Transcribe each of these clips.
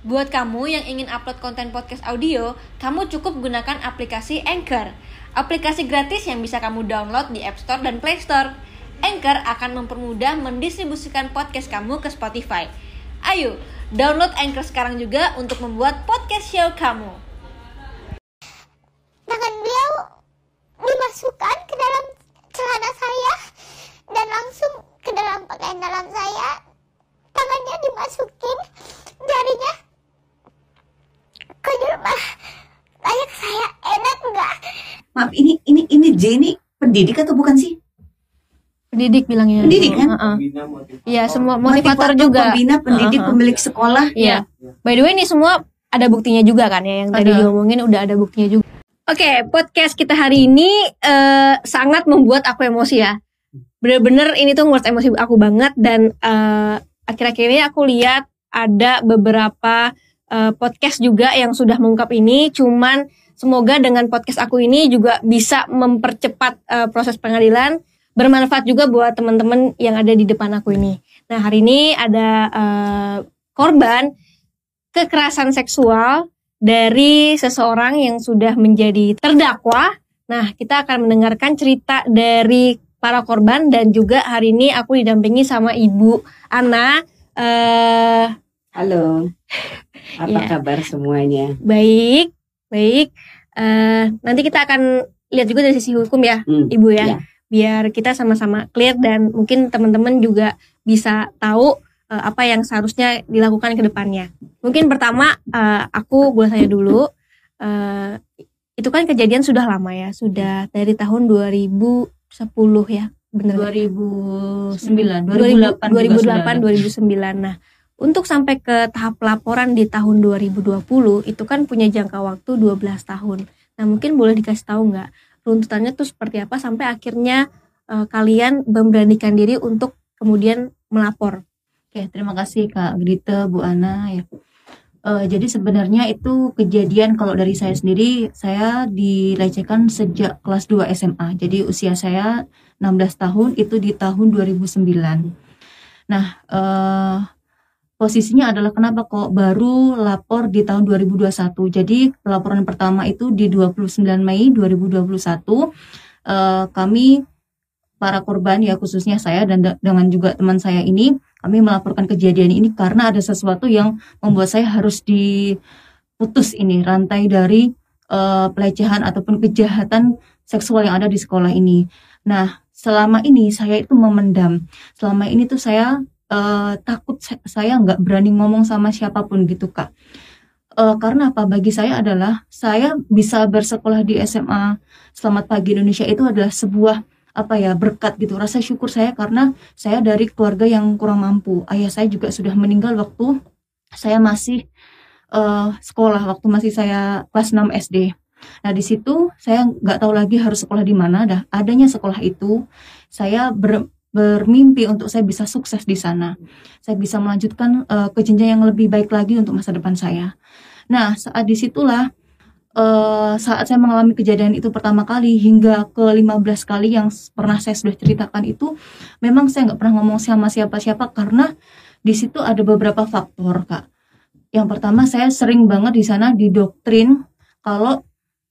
Buat kamu yang ingin upload konten podcast audio, kamu cukup gunakan aplikasi Anchor. Aplikasi gratis yang bisa kamu download di App Store dan Play Store. Anchor akan mempermudah mendistribusikan podcast kamu ke Spotify. Ayo, download Anchor sekarang juga untuk membuat podcast show kamu. Tangan beliau dimasukkan ke dalam celana saya dan langsung ke dalam pakaian dalam saya. Tangannya dimasukin, jarinya ke rumah. Tanya ke saya, enak nggak? Maaf, ini ini ini Jenny pendidik atau bukan sih? Pendidik bilangnya. Pendidik, kan? Heeh. Iya, semua motivator, juga. pembina, pendidik, Heeh. pemilik sekolah. Iya. By the way ini semua ada buktinya juga kan ya yang tadi diomongin udah ada buktinya juga. Oke, podcast kita hari ini eh, sangat membuat aku emosi ya. Bener-bener ini tuh nguras emosi aku banget dan eh, akhir-akhir ini aku lihat ada beberapa eh, podcast juga yang sudah mengungkap ini. Cuman semoga dengan podcast aku ini juga bisa mempercepat eh, proses pengadilan, bermanfaat juga buat teman-teman yang ada di depan aku ini. Nah hari ini ada eh, korban kekerasan seksual dari seseorang yang sudah menjadi terdakwa. Nah, kita akan mendengarkan cerita dari para korban dan juga hari ini aku didampingi sama Ibu Ana. Eh, Halo. Apa Iya. kabar semuanya? baik, baik. Eh, nanti kita akan lihat juga dari sisi hukum ya, Hmm, Ibu ya. iya. Biar kita sama-sama clear dan mungkin teman-teman juga bisa tahu eh, apa yang seharusnya dilakukan ke depannya. Mungkin pertama eh, aku boleh tanya dulu. eh, itu kan kejadian sudah lama ya, sudah dari tahun 2010 ya, benar. 2009, 2008 2008 juga sudah 2009 nah untuk sampai ke tahap laporan di tahun 2020 itu kan punya jangka waktu 12 tahun nah mungkin boleh dikasih tahu nggak runtutannya tuh seperti apa sampai akhirnya eh, kalian memberanikan diri untuk kemudian melapor Oke, terima kasih Kak Grita, Bu Ana ya. Eh, jadi sebenarnya itu kejadian kalau dari saya sendiri saya dilecehkan sejak kelas 2 SMA. Jadi usia saya 16 tahun itu di tahun 2009. Nah, eh posisinya adalah kenapa kok baru lapor di tahun 2021. Jadi laporan pertama itu di 29 Mei 2021 eh, kami para korban ya khususnya saya dan da- dengan juga teman saya ini kami melaporkan kejadian ini karena ada sesuatu yang membuat saya harus diputus ini rantai dari eh, pelecehan ataupun kejahatan seksual yang ada di sekolah ini. Nah, selama ini saya itu memendam. Selama ini tuh saya eh, takut sa- saya nggak berani ngomong sama siapa pun gitu kak. Eh, karena apa? Bagi saya adalah saya bisa bersekolah di SMA Selamat Pagi Indonesia itu adalah sebuah apa ya berkat gitu rasa syukur saya karena saya dari keluarga yang kurang mampu ayah saya juga sudah meninggal waktu saya masih eh, sekolah waktu masih saya kelas 6 SD nah di situ saya nggak tahu lagi harus sekolah di mana dah adanya sekolah itu saya ber- bermimpi untuk saya bisa sukses di sana. Saya bisa melanjutkan eh, ke jenjang yang lebih baik lagi untuk masa depan saya. Nah saat di situlah eh, saat saya mengalami kejadian itu pertama kali hingga ke 15 kali yang pernah saya sudah ceritakan itu memang saya nggak pernah ngomong sama siapa-siapa karena di situ ada beberapa faktor kak. Yang pertama saya sering banget di sana didoktrin kalau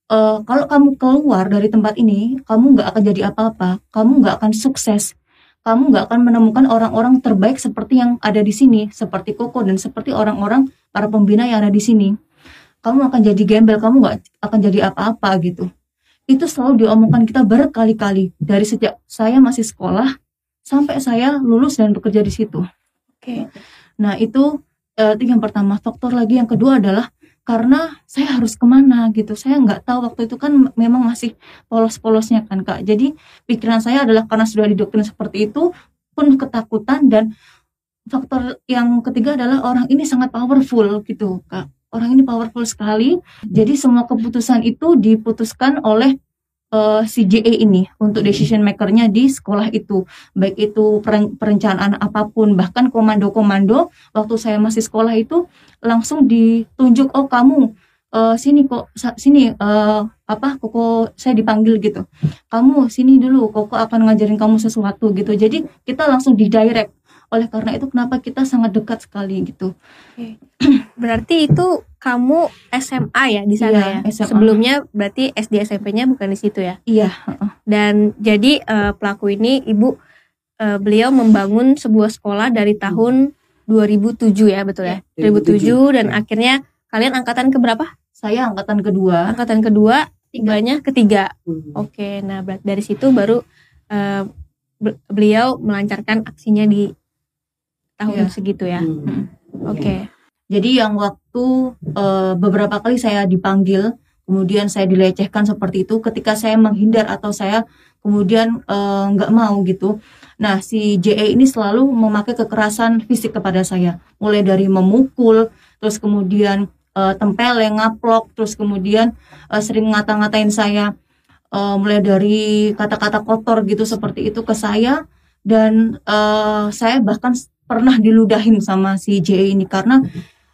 eh, kalau kamu keluar dari tempat ini kamu nggak akan jadi apa-apa kamu nggak akan sukses kamu nggak akan menemukan orang-orang terbaik seperti yang ada di sini seperti Koko dan seperti orang-orang para pembina yang ada di sini kamu akan jadi gembel, kamu nggak akan jadi apa-apa gitu. Itu selalu diomongkan kita berkali-kali dari sejak saya masih sekolah sampai saya lulus dan bekerja di situ. oke Nah itu eh, itu yang pertama. Faktor lagi yang kedua adalah karena saya harus ke mana gitu. Saya nggak tahu waktu itu kan memang masih polos-polosnya kan kak. Jadi pikiran saya adalah karena sudah didoktrin seperti itu penuh ketakutan dan faktor yang ketiga adalah orang ini sangat powerful gitu kak. Orang ini powerful sekali. Jadi semua keputusan itu diputuskan oleh eh, si JE ini untuk decision makernya di sekolah itu. Baik itu peren- perencanaan apa pun bahkan komando-komando waktu saya masih sekolah itu langsung ditunjuk oh kamu eh, sini kok sini eh, apa koko saya dipanggil gitu. Kamu sini dulu koko akan ngajarin kamu sesuatu gitu. Jadi kita langsung di direct oleh karena itu kenapa kita sangat dekat sekali gitu Berarti itu kamu SMA ya di sana Iya, ya. SMA. Sebelumnya berarti SD SMP-nya bukan di situ ya. iya Dan jadi eh, pelaku ini ibu eh, beliau membangun sebuah sekolah dari tahun 2007 ya betul ya. 2007 dan akhirnya kalian angkatan keberapa? saya angkatan kedua Angkatan kedua, tiganya ketiga. Oke, nah dari situ baru be- beliau melancarkan aksinya di tahun Iya. segitu ya. Oke. Jadi yang waktu eh, beberapa kali saya dipanggil, kemudian saya dilecehkan seperti itu, ketika saya menghindar atau saya kemudian eh, nggak mau gitu. Nah si JE ini selalu memakai kekerasan fisik kepada saya, mulai dari memukul, terus kemudian eh, tempeleng, ngaplok, terus kemudian eh, sering ngata-ngatain saya, eh, mulai dari kata-kata kotor gitu seperti itu ke saya, dan eh, saya bahkan pernah diludahin sama si JE ini karena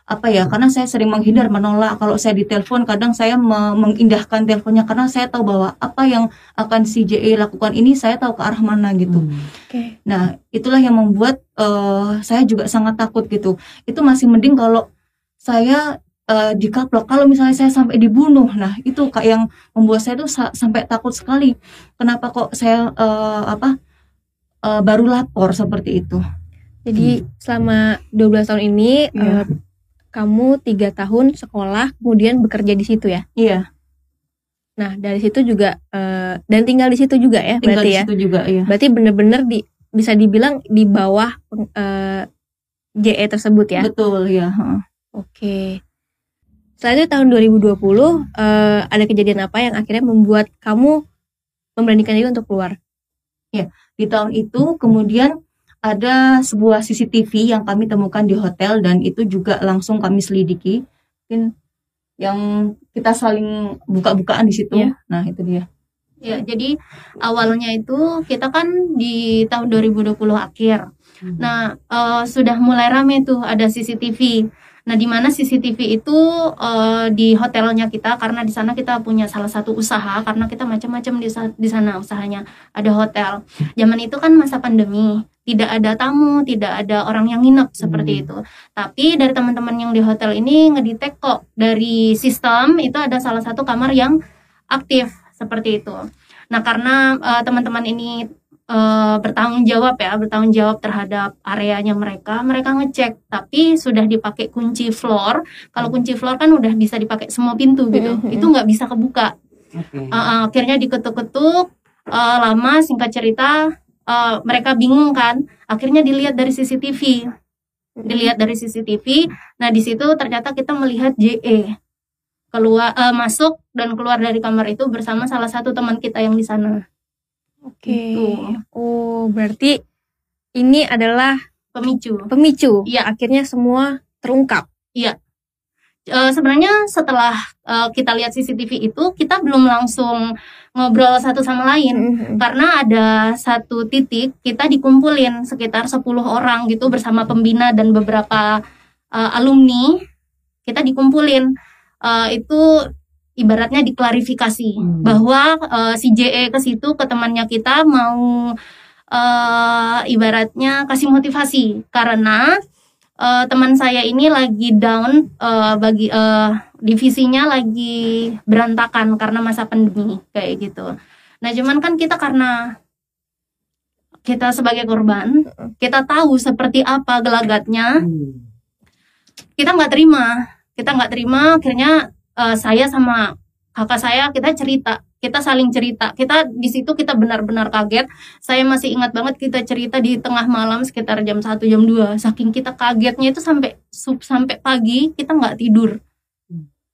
apa ya karena saya sering menghindar menolak. Kalau saya ditelepon kadang saya me- mengindahkan teleponnya karena saya tahu bahwa apa yang akan si JE lakukan ini saya tahu ke arah mana gitu. Oke. nah itulah yang membuat eh, saya juga sangat takut gitu. Itu masih mending kalau saya eh, dikaplok. Kalau misalnya saya sampai dibunuh nah itu kak yang membuat saya tuh sa- sampai takut sekali. Kenapa kok saya eh, apa eh, baru lapor seperti itu Jadi selama 12 tahun ini Iya. eh, kamu tiga tahun sekolah kemudian bekerja di situ ya. iya Nah dari situ juga eh, dan tinggal di situ juga ya tinggal berarti di ya. situ juga iya Berarti bener-bener di bisa dibilang di bawah peng- eh, JE tersebut ya. betul ya. Oke. Setelah itu tahun 2020 eh, ada kejadian apa yang akhirnya membuat kamu memberanikan diri untuk keluar? di tahun itu kemudian ada sebuah CCTV yang kami temukan di hotel dan itu juga langsung kami selidiki mungkin yang kita saling buka-bukaan di situ Iya. nah itu dia Ya, jadi awalnya itu kita kan di tahun 2020 akhir. Nah, eh, sudah mulai rame tuh ada CCTV. Nah, di mana CCTV itu eh, di hotelnya kita karena di sana kita punya salah satu usaha karena kita macam-macam di, di sana usahanya. Ada hotel. Zaman itu kan masa pandemi, tidak ada tamu, tidak ada orang yang nginep seperti itu. Tapi dari teman-teman yang di hotel ini ngedetect kok dari sistem itu ada salah satu kamar yang aktif seperti itu. Nah, karena eh, teman-teman ini eh, bertanggung jawab ya, bertanggung jawab terhadap areanya mereka, mereka ngecek, tapi sudah dipakai kunci floor. Kalau kunci floor kan udah bisa dipakai semua pintu gitu, Mhm. itu nggak bisa kebuka. Oke. Eh, eh, akhirnya diketuk-ketuk, eh, lama singkat cerita, eh, mereka bingung kan, akhirnya dilihat dari CCTV, dilihat dari CCTV. Nah di situ ternyata kita melihat JE keluar eh, masuk dan keluar dari kamar itu bersama salah satu teman kita yang di sana. Oke. Gitu. Oh, berarti ini adalah Pemicu. pemicu. Iya. Akhirnya semua terungkap. Eh, sebenarnya setelah eh, kita lihat CCTV itu kita belum langsung ngobrol satu sama lain Mhm. karena ada satu titik kita dikumpulin sekitar 10 orang gitu bersama pembina dan beberapa eh, alumni kita dikumpulin Eh, itu ibaratnya diklarifikasi Hmm. bahwa eh, si JE ke situ ke temannya kita mau eh, ibaratnya kasih motivasi karena eh, teman saya ini lagi down eh, bagi eh, divisinya lagi berantakan karena masa pandemi kayak gitu. Nah, cuman kan kita karena kita sebagai korban, kita tahu seperti apa gelagatnya, Hmm. kita nggak terima, kita nggak terima. Akhirnya eh, saya sama kakak saya kita cerita, kita saling cerita. Kita di situ kita benar-benar kaget. Saya masih ingat banget kita cerita di tengah malam sekitar jam 1 jam 2 Saking kita kagetnya itu sampai sub sampai pagi kita nggak tidur.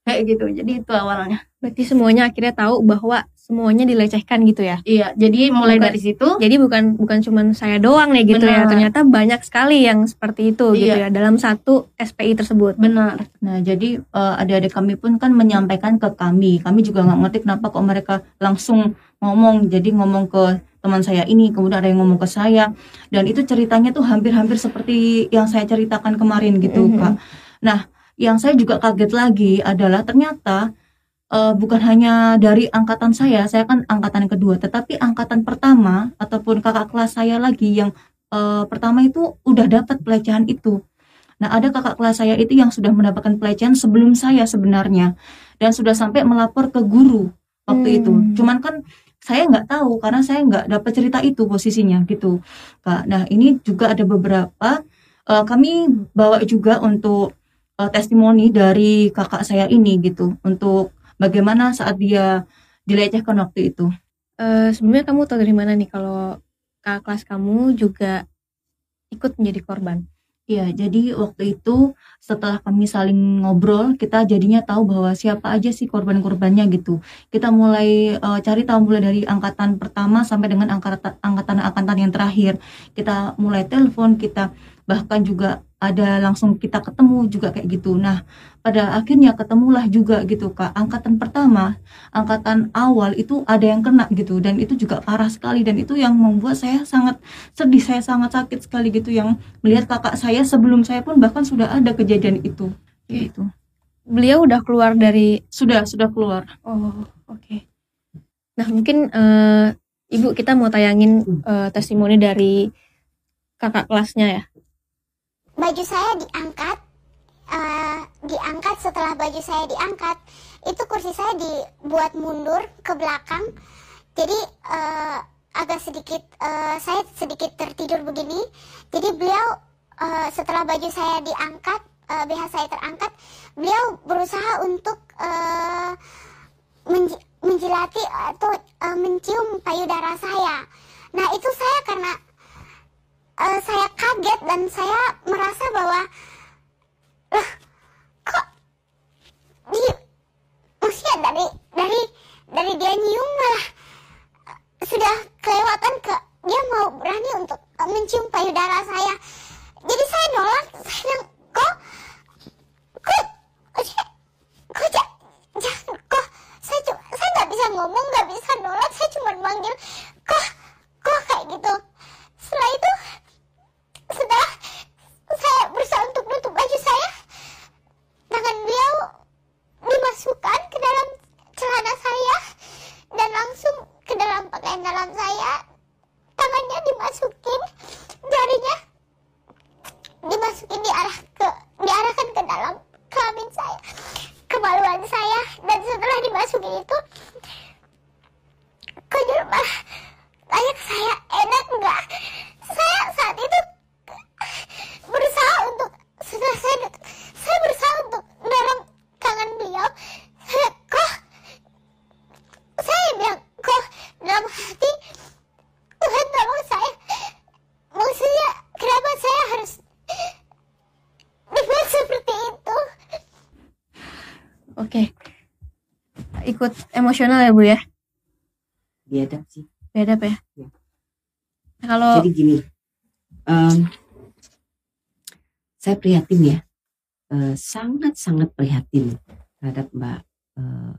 Kayak gitu. Jadi itu awalnya. Berarti semuanya akhirnya tahu bahwa semuanya dilecehkan gitu ya. Iya, jadi mulai Bukan. dari situ Jadi bukan bukan cuman saya doang nih gitu ya. Benar. Ternyata banyak sekali yang seperti itu gitu Iya. ya dalam satu SPI tersebut. benar. Nah, jadi eh, adik-adik kami pun kan menyampaikan ke kami. Kami juga nggak ngerti kenapa kok mereka langsung ngomong. Jadi ngomong ke teman saya ini, kemudian ada yang ngomong ke saya. Dan itu ceritanya tuh hampir-hampir seperti yang saya ceritakan kemarin gitu, Mhm. Kak. Nah, yang saya juga kaget lagi adalah ternyata eh, bukan hanya dari angkatan saya, saya kan angkatan kedua, tetapi angkatan pertama ataupun kakak kelas saya lagi yang eh, pertama itu udah dapat pelecehan itu. Nah, ada kakak kelas saya itu yang sudah mendapatkan pelecehan sebelum saya sebenarnya dan sudah sampai melapor ke guru waktu Hmm. itu. Cuman kan saya nggak tahu karena saya nggak dapat cerita itu posisinya gitu, Kak. Nah, ini juga ada beberapa eh, kami bawa juga untuk testimoni dari kakak saya ini gitu untuk bagaimana saat dia dilecehkan waktu itu. Eh, sebelumnya kamu tahu dari mana nih kalau kakak kelas kamu juga ikut menjadi korban? Iya, jadi waktu itu setelah kami saling ngobrol, kita jadinya tahu bahwa siapa aja sih korban-korbannya gitu. Kita mulai eh, cari tahu mulai dari angkatan pertama sampai dengan angkatan angkatan-angkatan yang terakhir. Kita mulai telepon, kita bahkan juga ada langsung kita ketemu juga kayak gitu. Nah, pada akhirnya ketemulah juga gitu Kak. Angkatan pertama, angkatan awal itu ada yang kena gitu dan itu juga parah sekali dan itu yang membuat saya sangat sedih, saya sangat sakit sekali gitu yang melihat kakak saya sebelum saya pun bahkan sudah ada kejadian itu. Gitu. Beliau udah keluar dari Sudah, sudah keluar. Oh, oke. Nah, mungkin eh, Ibu kita mau tayangin eh, testimoni dari kakak kelasnya ya. Baju saya diangkat eh, diangkat setelah baju saya diangkat. Itu kursi saya dibuat mundur ke belakang. Jadi eh, agak sedikit eh, saya sedikit tertidur begini. Jadi beliau eh, setelah baju saya diangkat eh, BH saya terangkat beliau berusaha untuk eh, menji- menjilati atau eh, mencium payudara saya. Nah itu saya karena eh, saya kaget dan saya merasa bahwa lah kok di maksudnya dari dari dari dia nyium malah eh, sudah kelewatan ke dia mau berani untuk eh, mencium payudara saya. Jadi saya nolak saya bilang kok kok kok ja- jangan kok saya cuma saya nggak bisa ngomong nggak bisa nolak saya cuma manggil kok kok kayak gitu. Setelah itu setelah saya berusaha untuk nutup baju saya. Tangan beliau dimasukkan ke dalam celana saya dan langsung ke dalam pakaian dalam saya. Tangannya dimasukin jarinya dimasukin diarah ke diarahkan ke dalam kelamin saya kemaluan saya. Dan setelah dimasukin itu malah tanya ke saya enak nggak? Saya saat itu berusaha untuk setelah saya saya berusaha untuk dorong tangan beliau saya kok saya bilang kok dalam hati Tuhan tolong saya maksudnya kenapa saya harus dibuat seperti itu Oke. Ikut emosional ya, Bu ya? biadab sih. Apa ya? Ya. Kalau Jadi gini, em, saya prihatin ya, Eh, sangat-sangat prihatin terhadap Mbak eh,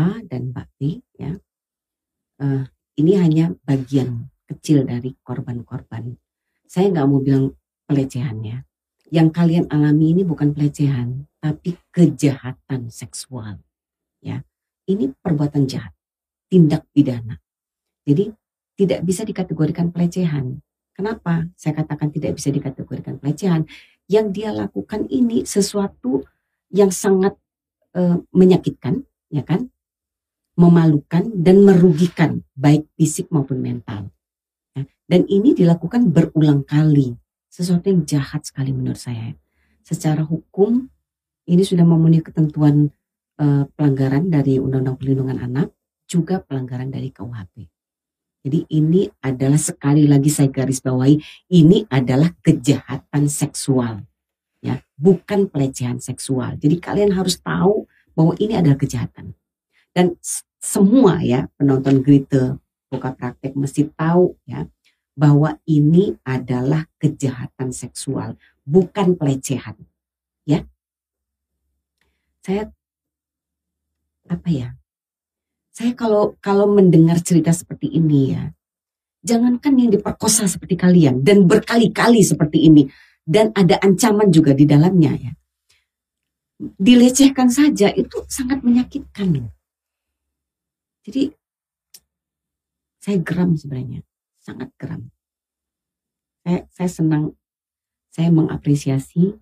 A dan Mbak B ya. Eh, ini hanya bagian kecil dari korban-korban. Saya nggak mau bilang pelecehan ya. Yang kalian alami ini bukan pelecehan, tapi kejahatan seksual. Ya, ini perbuatan jahat, tindak pidana. Jadi tidak bisa dikategorikan pelecehan. Kenapa? Saya katakan tidak bisa dikategorikan pelecehan. Yang dia lakukan ini sesuatu yang sangat eh, menyakitkan, ya kan? Memalukan dan merugikan baik fisik maupun mental. Ya, Dan ini dilakukan berulang kali. Sesuatu yang jahat sekali menurut saya. Secara hukum ini sudah memenuhi ketentuan eh, pelanggaran dari Undang-Undang Perlindungan Anak, juga pelanggaran dari KUHP. Jadi ini adalah sekali lagi saya garis bawahi ini adalah kejahatan seksual. Ya, bukan pelecehan seksual. Jadi kalian harus tahu bahwa ini adalah kejahatan. Dan semua ya penonton Grite buka praktek mesti tahu ya bahwa ini adalah kejahatan seksual, bukan pelecehan. Ya. Saya apa ya? Saya kalau kalau mendengar cerita seperti ini ya, jangankan yang diperkosa seperti kalian dan berkali-kali seperti ini dan ada ancaman juga di dalamnya ya. Dilecehkan saja itu sangat menyakitkan. Jadi saya geram sebenarnya, sangat geram. saya saya senang saya mengapresiasi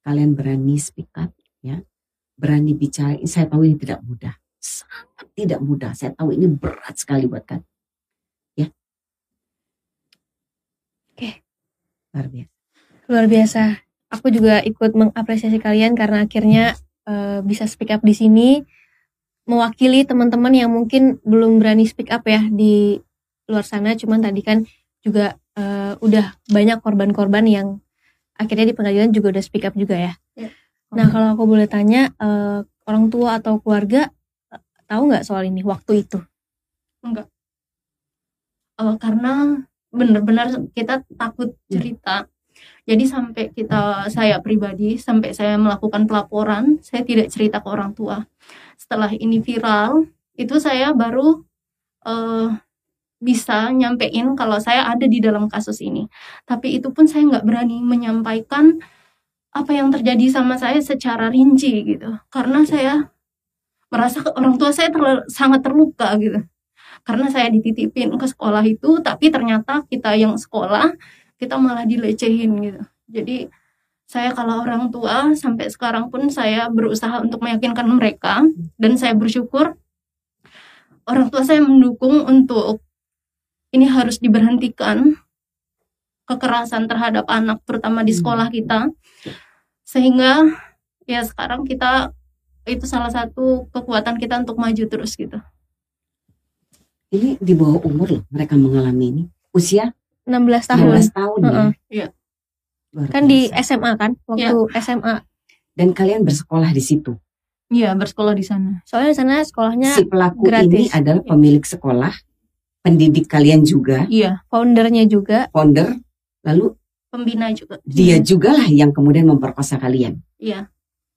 kalian berani speak up ya berani bicara saya tahu ini tidak mudah sangat tidak mudah saya tahu ini berat sekali buat kalian ya Oke. luar biasa Luar biasa. Aku juga ikut mengapresiasi kalian karena akhirnya eh, bisa speak up di sini mewakili teman-teman yang mungkin belum berani speak up ya di luar sana. Cuman tadi kan juga eh, udah banyak korban-korban yang akhirnya di pengadilan juga udah speak up juga ya. Ya. Nah kalau aku boleh tanya eh, orang tua atau keluarga tahu nggak soal ini waktu itu? Eh, karena benar-benar kita takut cerita. Jadi sampai kita saya pribadi sampai saya melakukan pelaporan, saya tidak cerita ke orang tua. Setelah ini viral, itu saya baru eh, bisa nyampein kalau saya ada di dalam kasus ini. Tapi itu pun saya nggak berani menyampaikan apa yang terjadi sama saya secara rinci gitu. Karena saya merasa orang tua saya terla- sangat terluka gitu. Karena saya dititipin ke sekolah itu tapi ternyata kita yang sekolah kita malah dilecehin gitu. Jadi saya kalau orang tua sampai sekarang pun saya berusaha untuk meyakinkan mereka dan saya bersyukur orang tua saya mendukung untuk ini harus diberhentikan kekerasan terhadap anak terutama di Hmm. sekolah kita. Sehingga ya sekarang kita itu salah satu kekuatan kita untuk maju terus gitu ini di bawah umur loh mereka mengalami ini usia 16 tahun. 16 tahun ya Heeh. Iya. Luar Kan di. SMA kan? Waktu SMA. dan kalian bersekolah di situ Iya, bersekolah di sana. Soalnya di sana sekolahnya si pelaku ini gratis. adalah pemilik sekolah pendidik kalian juga Iya, foundernya juga. founder lalu pembina juga dia juga lah yang kemudian memperkosa kalian iya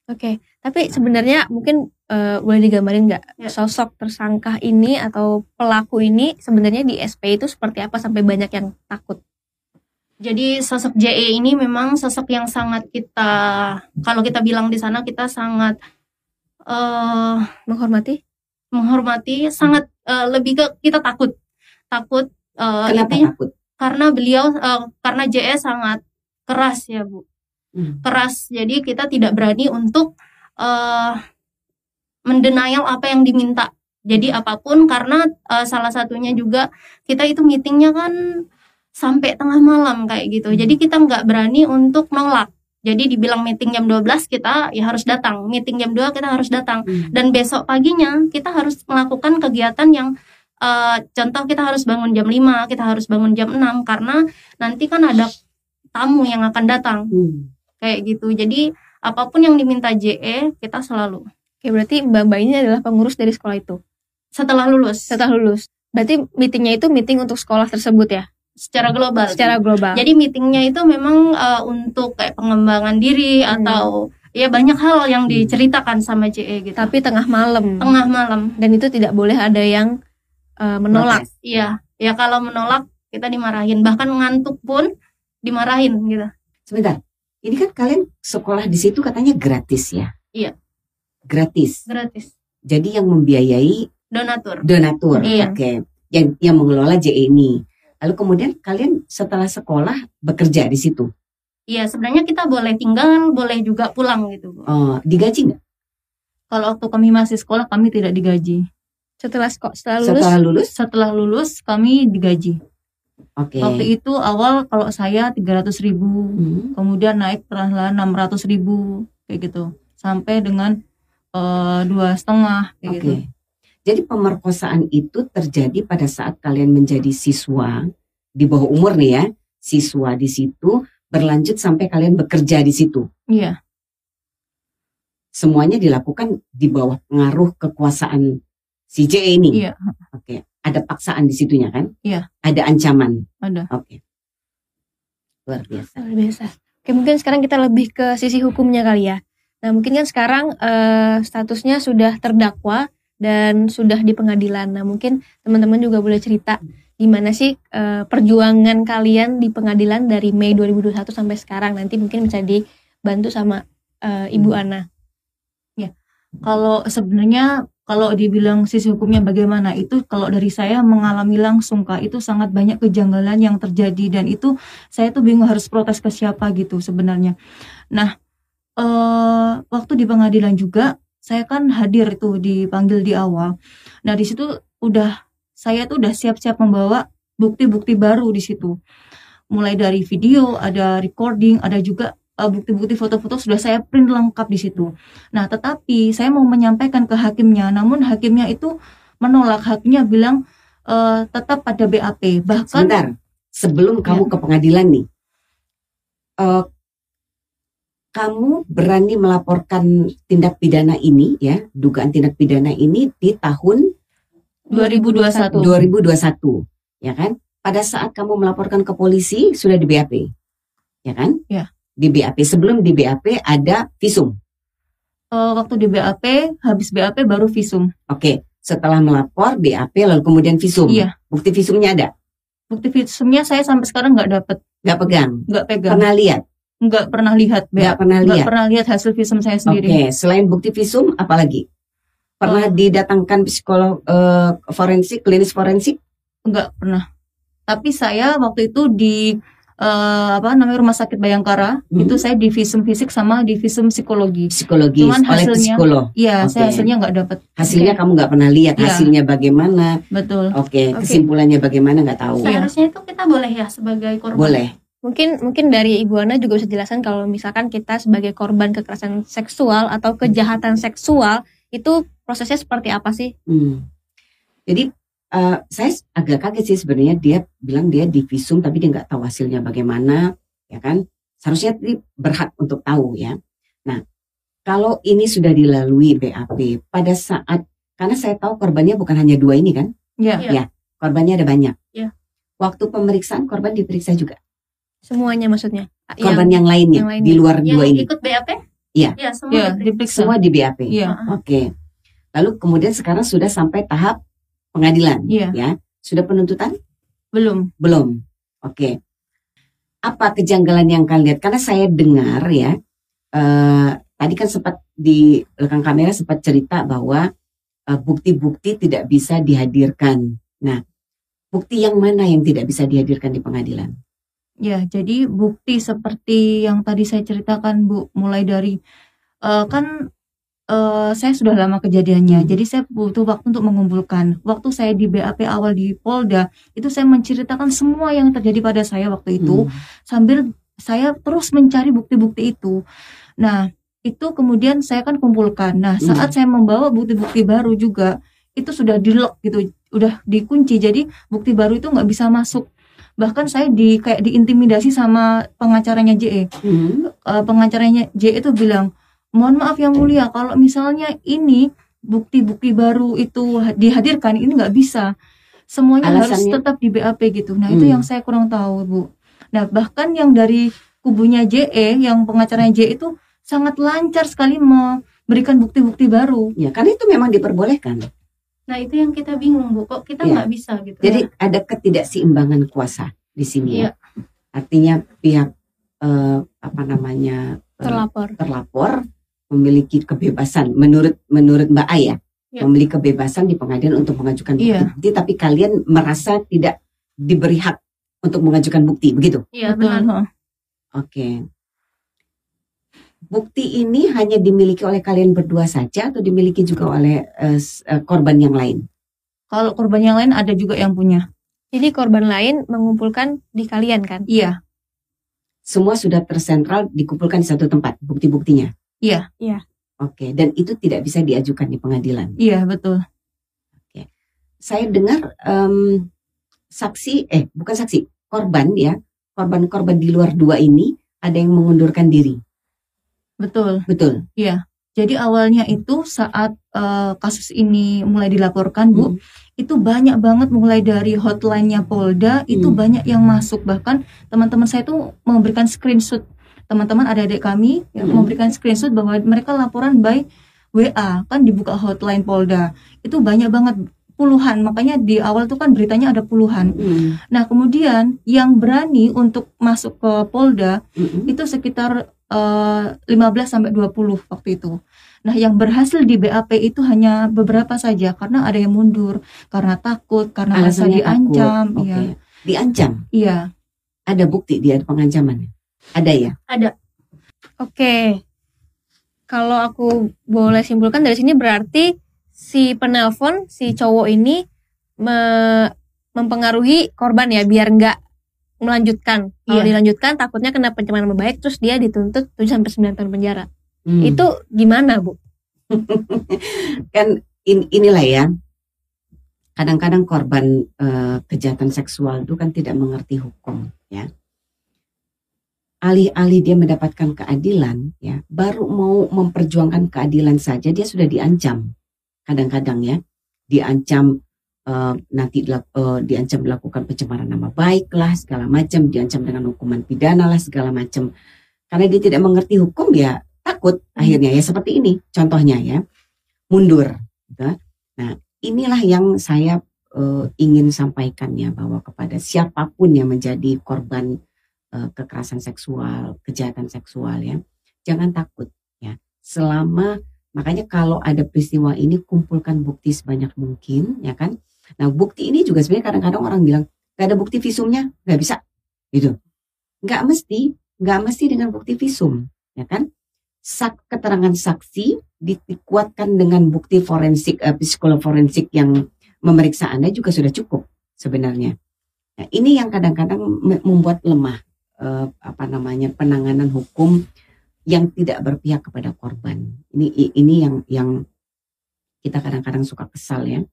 Oke, tapi sebenarnya mungkin eh, boleh digambarin nggak Ya. sosok tersangka ini atau pelaku ini sebenarnya di SP itu seperti apa sampai banyak yang takut? Jadi sosok JE ini memang sosok yang sangat kita kalau kita bilang di sana kita sangat eh Menghormati? menghormati, sangat eh, lebih ke kita takut. Takut eh, kenapa intinya takut karena beliau eh, karena JE sangat keras ya, Bu. Hmm. Keras. Jadi kita tidak berani untuk eh mendenial apa yang diminta. Jadi apa pun karena eh, salah satunya juga kita itu meetingnya kan sampai tengah malam kayak gitu. Jadi kita nggak berani untuk nolak. Jadi dibilang meeting jam 12 kita ya harus datang. Meeting jam 2 kita harus datang. Hmm. Dan besok paginya kita harus melakukan kegiatan yang eh, contoh kita harus bangun jam 5, kita harus bangun jam 6 karena nanti kan ada tamu yang akan datang Hmm. Kayak gitu. Jadi apa pun yang diminta JE kita selalu Oke, berarti mbak-mbak ini adalah pengurus dari sekolah itu setelah lulus setelah lulus. Berarti meetingnya itu meeting untuk sekolah tersebut ya, secara global. secara global. Jadi meetingnya itu memang eh, untuk kayak pengembangan diri Hmm. atau ya banyak hal yang diceritakan sama JE gitu. tapi tengah malam. tengah malam. Dan itu tidak boleh ada yang eh, menolak. Iya, ya kalau menolak kita dimarahin, bahkan ngantuk pun dimarahin gitu. sebentar ini kan kalian sekolah di situ katanya gratis ya Iya. gratis Gratis. jadi yang membiayai Donatur. donatur Iya. oke yang yang mengelola JE ini lalu kemudian kalian setelah sekolah bekerja di situ Iya, sebenarnya kita boleh tinggal, boleh juga pulang gitu, oh digaji nggak kalau waktu kami masih sekolah kami tidak digaji. Setelah sekolah setelah lulus setelah lulus Setelah lulus kami digaji. Oke Waktu itu awal kalau saya 300 ribu, Hmm. kemudian naik perlahan 600 ribu kayak gitu, sampai dengan eh, dua setengah kayak Oke. gitu. Jadi pemerkosaan itu terjadi pada saat kalian menjadi siswa di bawah umur nih ya, siswa di situ berlanjut sampai kalian bekerja di situ. Iya, Semuanya dilakukan di bawah pengaruh kekuasaan si J ini. iya Oke, ada paksaan di situnya kan? Iya. Ada ancaman. ada. Oke. Luar biasa. Luar biasa. Oke, mungkin sekarang kita lebih ke sisi hukumnya kali ya. Nah, mungkin kan sekarang eh, statusnya sudah terdakwa dan sudah di pengadilan. Nah, mungkin teman-teman juga boleh cerita gimana sih eh, perjuangan kalian di pengadilan dari Mei 2021 sampai sekarang. Nanti mungkin bisa dibantu sama eh, Ibu Ana. Kalau sebenarnya kalau dibilang sisi hukumnya bagaimana itu kalau dari saya mengalami langsung kak itu sangat banyak kejanggalan yang terjadi dan itu saya tuh bingung harus protes ke siapa gitu sebenarnya. Nah eh waktu di pengadilan juga saya kan hadir itu dipanggil di awal. Nah di situ udah saya tuh udah siap-siap membawa bukti-bukti baru di situ. Mulai dari video, ada recording, ada juga bukti-bukti foto-foto sudah saya print lengkap di situ. Nah, tetapi saya mau menyampaikan ke hakimnya, namun hakimnya itu menolak. Hakimnya bilang uh, tetap pada BAP. Bahkan Sebentar, sebelum kamu Ya. ke pengadilan nih, eh, kamu berani melaporkan tindak pidana ini ya, dugaan tindak pidana ini di tahun 2021. 2021, ya kan? Pada saat kamu melaporkan ke polisi sudah di BAP, ya kan? Ya. Di BAP sebelum di BAP ada visum. uh, waktu di BAP, habis BAP baru visum. Oke, setelah melapor BAP lalu kemudian visum. Iya. Bukti visumnya ada? Bukti visumnya saya sampai sekarang nggak dapet, Nggak pegang? nggak pegang, Pernah lihat? nggak pernah lihat Nggak pernah nggak lihat? pernah lihat hasil visum saya Oke, sendiri. selain bukti visum apalagi? Pernah Oh. didatangkan psikolog eh, forensik, klinis forensik? Nggak pernah. Tapi saya waktu itu di eh, apa namanya rumah sakit Bayangkara Hmm. itu saya di visum fisik sama di visum psikologi. Psikologis Cuman oleh hasilnya- psikolog. Iya, Oke. saya hasilnya nggak dapet. Hasilnya kamu nggak pernah lihat Iya. hasilnya bagaimana? Betul. Oke, Oke. kesimpulannya bagaimana nggak tahu. Iya. Seharusnya itu kita boleh ya sebagai korban. Boleh. Mungkin mungkin dari Ibu Ana juga bisa jelaskan kalau misalkan kita sebagai korban kekerasan seksual atau kejahatan seksual itu prosesnya seperti apa sih? Hmm. Jadi eh, saya agak kaget sih sebenarnya dia bilang dia di visum tapi dia nggak tahu hasilnya bagaimana, ya kan? Seharusnya dia berhak untuk tahu ya. Nah, kalau ini sudah dilalui BAP pada saat karena saya tahu korbannya bukan hanya dua ini kan, Ya. Iya. korbannya ada banyak. Iya. Waktu pemeriksaan korban diperiksa juga. Semuanya maksudnya. Korban yang, lainnya yang lainnya. di luar Yang dua ini ikut BAP? Iya. Ya, semua Iya, diperiksa. diperiksa. semua di BAP. Iya. Oke. Lalu kemudian sekarang sudah sampai tahap pengadilan, Iya. ya. Sudah penuntutan? Belum. Belum. Oke. Apa kejanggalan yang kalian lihat? Karena saya dengar ya, eh, tadi kan sempat di belakang kamera sempat cerita bahwa eh, bukti-bukti tidak bisa dihadirkan. Nah, bukti yang mana yang tidak bisa dihadirkan di pengadilan? Ya, jadi bukti seperti yang tadi saya ceritakan, Bu, mulai dari eh, kan eh, saya sudah lama kejadiannya, Hmm. jadi saya butuh waktu untuk mengumpulkan. Waktu saya di BAP awal di Polda, itu saya menceritakan semua yang terjadi pada saya waktu itu, Hmm. sambil saya terus mencari bukti-bukti itu. Nah, itu kemudian saya kan kumpulkan. Nah, Hmm. saat saya membawa bukti-bukti baru juga, itu sudah di lock gitu, udah dikunci. Jadi bukti baru itu nggak bisa masuk. Bahkan saya di kayak diintimidasi sama pengacaranya JE. Hmm. Eh, pengacaranya JE itu bilang, mohon maaf yang mulia, kalau misalnya ini bukti-bukti baru itu ha- dihadirkan, ini nggak bisa. Semuanya harus Alasannya? tetap di BAP gitu. Nah, itu Hmm. yang saya kurang tahu, Bu. Nah, bahkan yang dari kubunya JE, yang pengacaranya JE itu sangat lancar sekali memberikan bukti-bukti baru. Ya, karena itu memang diperbolehkan. Nah, itu yang kita bingung, Bu. Kok kita Iya. nggak bisa gitu? Jadi ada ketidakseimbangan kuasa di sini ya. Iya. Artinya pihak eh, apa namanya eh, Terlapor. terlapor memiliki kebebasan menurut menurut Mbak Aya Ya. memiliki kebebasan di pengadilan untuk mengajukan Iya. bukti, tapi kalian merasa tidak diberi hak untuk mengajukan bukti begitu? Iya, Betul. benar. heeh. Oke. Bukti ini hanya dimiliki oleh kalian berdua saja atau dimiliki juga oleh eh, eh, korban yang lain? Kalau korban yang lain ada juga yang punya. Jadi korban lain mengumpulkan di kalian kan? Iya, Semua sudah tersentral dikumpulkan di satu tempat bukti-buktinya. Iya. Iya. Oke, dan itu tidak bisa diajukan di pengadilan. iya betul. saya dengar em, saksi eh bukan saksi korban ya korban-korban di luar dua ini ada yang mengundurkan diri Betul. betul Jadi awalnya itu saat eh, kasus ini mulai dilaporkan, Bu, Hmm. itu banyak banget mulai dari hotline-nya Polda itu Hmm. banyak yang masuk bahkan teman-teman saya itu memberikan screenshot teman-teman adik-adik kami yang Hmm. memberikan screenshot bahwa mereka laporan by WA kan dibuka hotline Polda itu banyak banget puluhan makanya di awal tuh kan beritanya ada puluhan Hmm, nah kemudian yang berani untuk masuk ke Polda mm-mm. itu sekitar eh, 15 sampai 20 waktu itu. Nah, yang berhasil di BAP itu hanya beberapa saja karena ada yang mundur karena takut, karena merasa Alasannya diancam, takut. iya. Oke. Diancam. Iya. Ada bukti dia ada pengancaman. Ada ya? Oke. Kalau aku boleh simpulkan dari sini berarti si penelpon, si cowok ini me- mempengaruhi korban ya biar nggak melanjutkan. Kalau Iya. dilanjutkan takutnya kena pencemaran nama baik terus dia dituntut 7 sampai 9 tahun penjara. Hmm. Itu gimana, Bu? kan in- inilah ya kadang-kadang korban eh, kejahatan seksual itu kan tidak mengerti hukum ya alih-alih dia mendapatkan keadilan ya baru mau memperjuangkan keadilan saja dia sudah diancam kadang-kadang ya diancam eh, nanti eh, diancam melakukan pencemaran nama baik lah segala macam diancam dengan hukuman pidana lah segala macam karena dia tidak mengerti hukum ya takut akhirnya ya seperti ini contohnya ya mundur. gitu. Nah, inilah yang saya eh, ingin sampaikan ya bahwa kepada siapa pun yang menjadi korban kekerasan seksual, kejahatan seksual ya, jangan takut ya. Selama makanya kalau ada peristiwa ini kumpulkan bukti sebanyak mungkin ya kan. Nah, bukti ini juga sebenarnya kadang-kadang orang bilang gak ada bukti visumnya, nggak bisa gitu. Nggak mesti, nggak mesti dengan bukti visum ya kan. Sak, keterangan saksi di- dikuatkan dengan bukti forensik, eh, psikolog forensik yang memeriksa Anda juga sudah cukup sebenarnya. Nah, ini yang kadang-kadang me- membuat lemah eh, apa namanya penanganan hukum yang tidak berpihak kepada korban. Ini ini yang yang kita kadang-kadang suka kesal ya,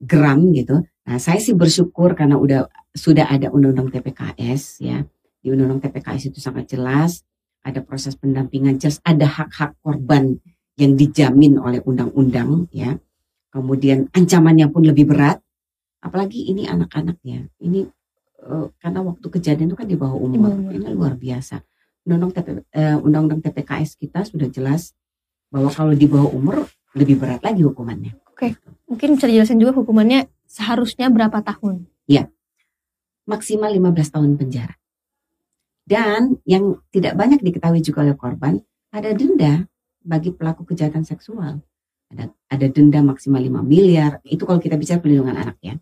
geram gitu. Nah, saya sih bersyukur karena udah sudah ada undang-undang TPKS ya. Di undang-undang TPKS itu sangat jelas ada proses pendampingan jelas, ada hak-hak korban yang dijamin oleh undang-undang ya. Kemudian ancamannya pun lebih berat. Apalagi ini anak-anak ya. Ini eh, karena waktu kejadian itu kan di bawah umur. bawah umur. Ini luar biasa. Undang-undang TP, eh, undang-undang TPKS kita sudah jelas bahwa kalau di bawah umur lebih berat lagi hukumannya. Mungkin bisa dijelasin juga hukumannya seharusnya berapa tahun? Maksimal 15 tahun penjara. Dan yang tidak banyak diketahui juga oleh korban, ada denda bagi pelaku kejahatan seksual. Ada, ada denda maksimal 5 miliar. Itu kalau kita bicara perlindungan anak ya.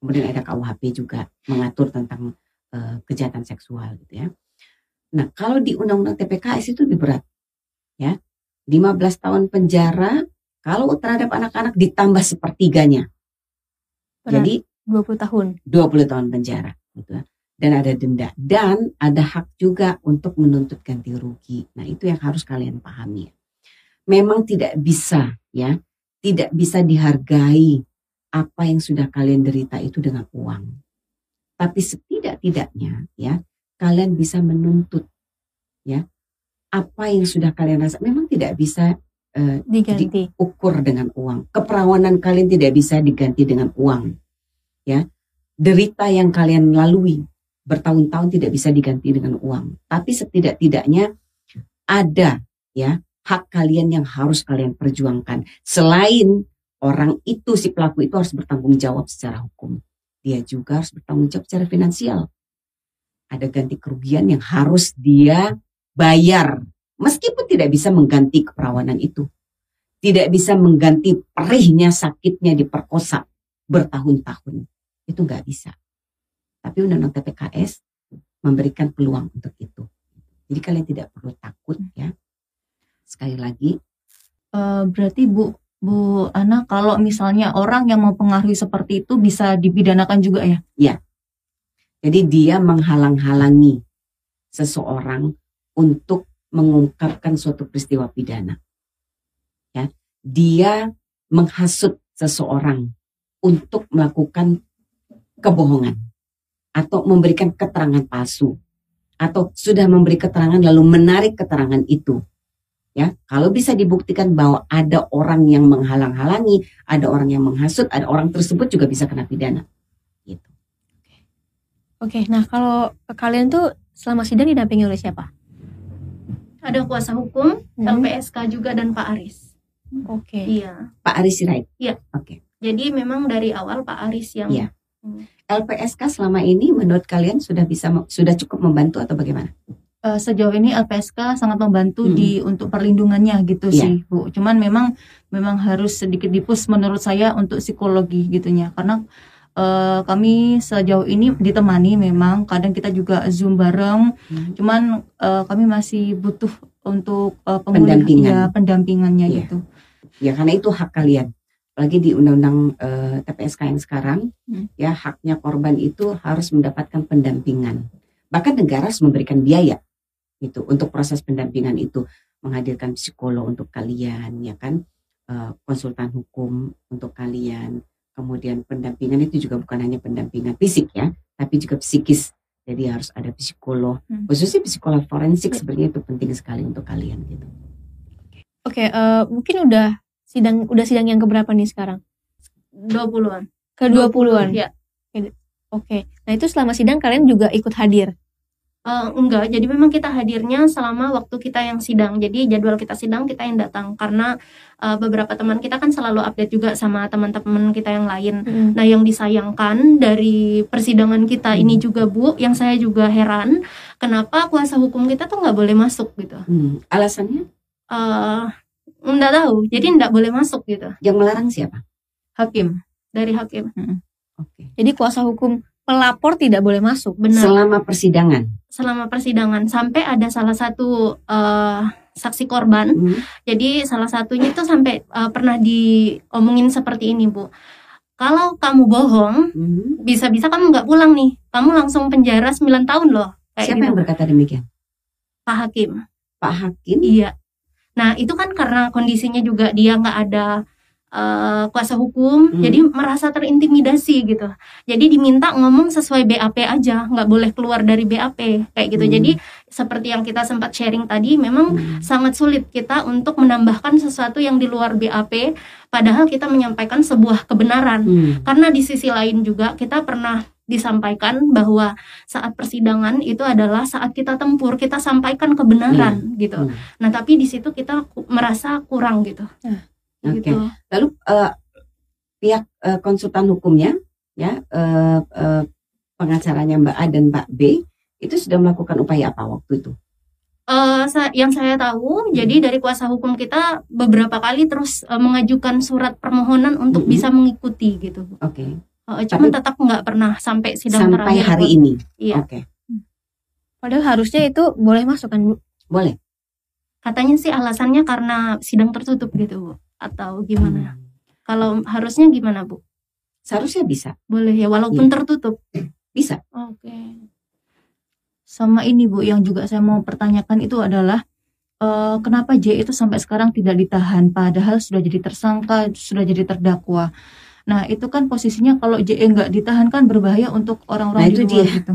Kemudian ada KUHP juga mengatur tentang eh, kejahatan seksual gitu ya. Nah, kalau di Undang-Undang TPKS itu lebih berat. Ya. 15 tahun penjara kalau terhadap anak-anak ditambah sepertiganya. Berat. Jadi 20 tahun. 20 tahun penjara gitu ya. dan ada denda dan ada hak juga untuk menuntut ganti rugi. Nah, itu yang harus kalian pahami. Memang tidak bisa ya, tidak bisa dihargai apa yang sudah kalian derita itu dengan uang. Tapi setidak-tidaknya ya, kalian bisa menuntut ya apa yang sudah kalian rasa memang tidak bisa eh, Diganti. ukur dengan uang. Keperawanan kalian tidak bisa diganti dengan uang. Ya. Derita yang kalian lalui bertahun-tahun tidak bisa diganti dengan uang. Tapi setidak-tidaknya ada ya hak kalian yang harus kalian perjuangkan. Selain orang itu si pelaku itu harus bertanggung jawab secara hukum. Dia juga harus bertanggung jawab secara finansial. Ada ganti kerugian yang harus dia bayar meskipun tidak bisa mengganti keperawanan itu tidak bisa mengganti perihnya sakitnya diperkosa bertahun-tahun. Itu nggak bisa. Tapi Undang-Undang TPKS memberikan peluang untuk itu. Jadi kalian tidak perlu takut ya. Sekali lagi, Eh, berarti Bu Bu Ana kalau misalnya orang yang mempengaruhi seperti itu bisa dipidanakan juga ya? jadi dia menghalang-halangi seseorang untuk mengungkapkan suatu peristiwa pidana. Ya, dia menghasut seseorang untuk melakukan kebohongan atau memberikan keterangan palsu atau sudah memberi keterangan lalu menarik keterangan itu. Ya, kalau bisa dibuktikan bahwa ada orang yang menghalang-halangi, ada orang yang menghasut, ada orang tersebut juga bisa kena pidana. Gitu. Oke, nah kalau kalian tuh selama sidang didampingi oleh siapa? Ada kuasa hukum, Hmm. LPSK juga dan Pak Aris. Oke. Iya. Pak Aris Sirait. Iya. Oke. Jadi memang dari awal Pak Aris yang Iya. LPSK selama ini menurut kalian sudah bisa sudah cukup membantu atau bagaimana? Eh, sejauh ini LPSK sangat membantu Hmm. di untuk perlindungannya gitu Iya. sih Bu. Cuman memang memang harus sedikit dipus menurut saya untuk psikologi gitunya karena eh, kami sejauh ini ditemani memang kadang kita juga zoom bareng Hmm. cuman eh, kami masih butuh untuk pemulih- Pendampingan. ya, pendampingannya Iya. gitu. Ya karena itu hak kalian. Apalagi di undang-undang eh, TPSK yang sekarang, Hmm. ya haknya korban itu harus mendapatkan pendampingan. Bahkan negara harus memberikan biaya itu untuk proses pendampingan itu menghadirkan psikolog untuk kalian, ya kan, Eh, konsultan hukum untuk kalian. Kemudian pendampingan itu juga bukan hanya pendampingan fisik ya, tapi juga psikis. Jadi harus ada psikolog, Hmm. khususnya psikolog forensik sebenarnya itu penting sekali untuk kalian gitu. Oke, eh, mungkin udah sidang udah sidang yang keberapa nih sekarang? 20-an. Ke 20-an. Ya. Oke. Nah, itu selama sidang kalian juga ikut hadir. Eh, enggak, jadi memang kita hadirnya selama waktu kita yang sidang. Jadi jadwal kita sidang kita yang datang karena eh, beberapa teman kita kan selalu update juga sama teman-teman kita yang lain. Nah, yang disayangkan dari persidangan kita ini juga Bu, yang saya juga heran, kenapa kuasa hukum kita tuh nggak boleh masuk gitu? Hmm, Alasannya Eh, nggak tahu, jadi nggak boleh masuk gitu yang melarang siapa? Hakim. dari hakim. Oke. Jadi kuasa hukum pelapor tidak boleh masuk. Benar. Selama persidangan. Selama persidangan sampai ada salah satu eh, saksi korban Hmm. Jadi salah satunya itu sampai uh, pernah diomongin seperti ini bu. Kalau kamu bohong, Hmm. bisa-bisa kamu nggak pulang nih. Kamu langsung penjara 9 tahun loh. Kayak Siapa gitu, yang berkata demikian? Pak Hakim. Pak Hakim. Iya. Nah itu kan karena kondisinya juga dia nggak ada uh, kuasa hukum, Hmm. jadi merasa terintimidasi gitu. Jadi diminta ngomong sesuai BAP aja, nggak boleh keluar dari BAP kayak gitu. Hmm. Jadi seperti yang kita sempat sharing tadi, memang Hmm. sangat sulit kita untuk menambahkan sesuatu yang di luar BAP padahal kita menyampaikan sebuah kebenaran Hmm. karena di sisi lain juga kita pernah disampaikan bahwa saat persidangan itu adalah saat kita tempur kita sampaikan kebenaran gitu Hmm. nah tapi di situ kita merasa kurang gitu Oke. gitu Lalu eh, pihak eh, konsultan hukumnya, ya eh, eh, pengacaranya Mbak A dan Mbak B itu sudah melakukan upaya apa waktu itu? Eh, sa- yang saya tahu jadi dari kuasa hukum kita beberapa kali terus eh, mengajukan surat permohonan untuk Mhm. bisa mengikuti gitu Oke. Eh, cuman tetap nggak pernah sampai sidang Sampai terakhir hari Bu. ini. Iya. Oke. Padahal harusnya itu boleh masuk kan, Bu? Boleh. katanya sih alasannya karena sidang tertutup gitu Bu. Atau gimana Hmm. kalau harusnya gimana Bu Seharusnya bisa. boleh ya walaupun Iya. tertutup Bisa. oke Sama ini Bu yang juga saya mau pertanyakan itu adalah eh, kenapa J itu sampai sekarang tidak ditahan padahal sudah jadi tersangka, sudah jadi terdakwa. Nah, itu kan posisinya kalau J nggak ditahan kan berbahaya untuk orang-orang Nah, di itu luar dia. gitu.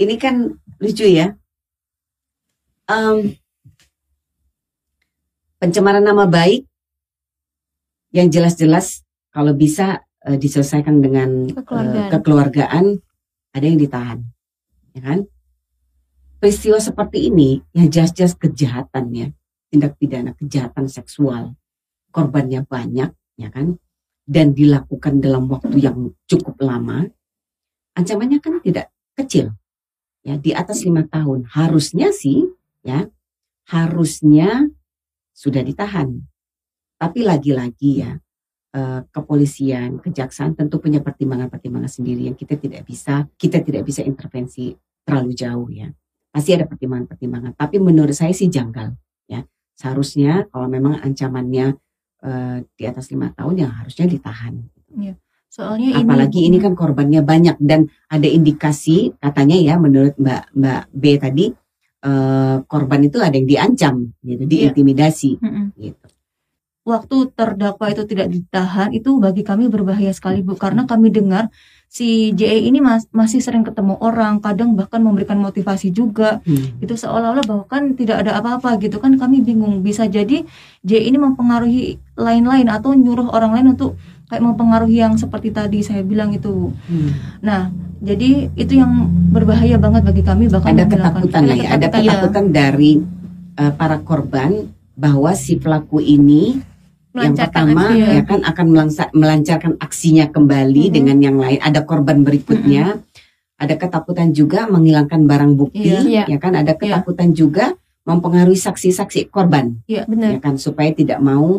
Ini kan lucu ya. Em, pencemaran nama baik yang jelas-jelas kalau bisa eh, diselesaikan dengan eh, Kekeluargaan. kekeluargaan ada yang ditahan, ya kan? Peristiwa seperti ini yang jelas-jelas kejahatan ya, tindak pidana kejahatan seksual, korbannya banyak, ya kan? Dan dilakukan dalam waktu yang cukup lama, ancamannya kan tidak kecil, ya di atas lima tahun. Harusnya sih, ya, harusnya sudah ditahan. Tapi lagi-lagi ya, eh, kepolisian, kejaksaan tentu punya pertimbangan-pertimbangan sendiri yang kita tidak bisa, kita tidak bisa intervensi terlalu jauh ya. Pasti ada pertimbangan-pertimbangan. Tapi menurut saya sih janggal ya. Seharusnya kalau memang ancamannya eh, di atas lima tahun ya harusnya ditahan. Soalnya Apalagi ini kan korbannya banyak dan ada indikasi katanya ya menurut Mbak Mbak B tadi eh, korban itu ada yang diancam gitu, diintimidasi Mm-mm. gitu. Waktu terdakwa itu tidak ditahan itu bagi kami berbahaya sekali Bu karena kami dengar si JE ini mas- masih sering ketemu orang kadang bahkan memberikan motivasi juga Hmm. itu seolah-olah bahwa kan tidak ada apa-apa gitu kan kami bingung bisa jadi J ini mempengaruhi lain-lain atau nyuruh orang lain untuk kayak mempengaruhi yang seperti tadi saya bilang itu Hmm. nah jadi itu yang berbahaya banget bagi kami bahkan Ada ketakutan lah ya, ada ketakutan, ya. dari eh, para korban bahwa si pelaku ini yang pertama aksi ya. ya kan akan melancarkan aksinya kembali Mhm. dengan yang lain. Ada korban berikutnya ada ketakutan juga menghilangkan barang bukti, Iya. ya kan? Ada ketakutan juga mempengaruhi saksi-saksi korban, Benar. ya kan? Supaya tidak mau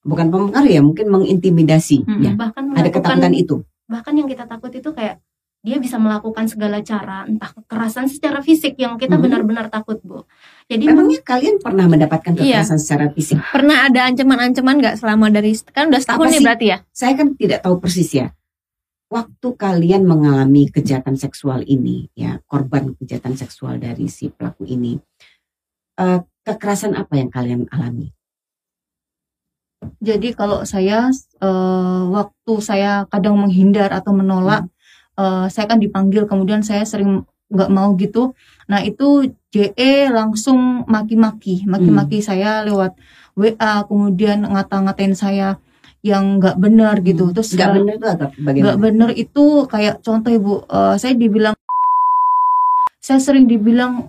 bukan mempengaruhi ya, mungkin mengintimidasi, Mm-mm. ya. bahkan Ada ketakutan itu. bahkan yang kita takut itu kayak dia bisa melakukan segala cara entah kekerasan secara fisik yang kita benar-benar takut bu jadi Memangnya kalian pernah mendapatkan Iya. kekerasan secara fisik? Pernah ada ancaman-ancaman nggak selama dari kan udah setahun nih berarti ya? Saya kan tidak tahu persis ya. Waktu kalian mengalami kejahatan seksual ini, ya korban kejahatan seksual dari si pelaku ini, eh, kekerasan apa yang kalian alami? Jadi kalau saya eh, waktu saya kadang menghindar atau menolak, eh, saya kan dipanggil kemudian saya sering nggak mau gitu. Nah itu JE langsung maki-maki, maki-maki saya lewat WA, kemudian ngata-ngatain saya yang nggak benar gitu. Terus Nggak benar itu agak nggak bagaimana? benar itu kayak contoh ibu, eh, saya dibilang, saya sering dibilang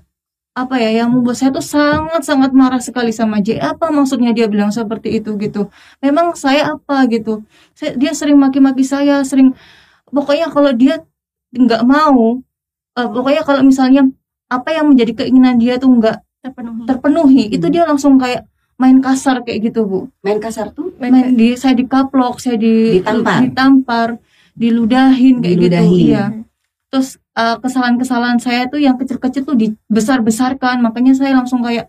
apa ya yang membuat saya tuh sangat sangat marah sekali sama J apa maksudnya dia bilang seperti itu gitu? Memang saya apa gitu? Saya, dia sering maki-maki saya sering pokoknya kalau dia nggak mau eh, pokoknya kalau misalnya apa yang menjadi keinginan dia tuh nggak terpenuhi terpenuhi itu Hmm. dia langsung kayak main kasar kayak gitu bu Main kasar tuh? main di saya dikaplok saya di Ditampar. ditampar diludahin kayak Diludahin. gitu iya terus eh, kesalahan-kesalahan saya tuh yang kecil-kecil tuh dibesar-besarkan makanya saya langsung kayak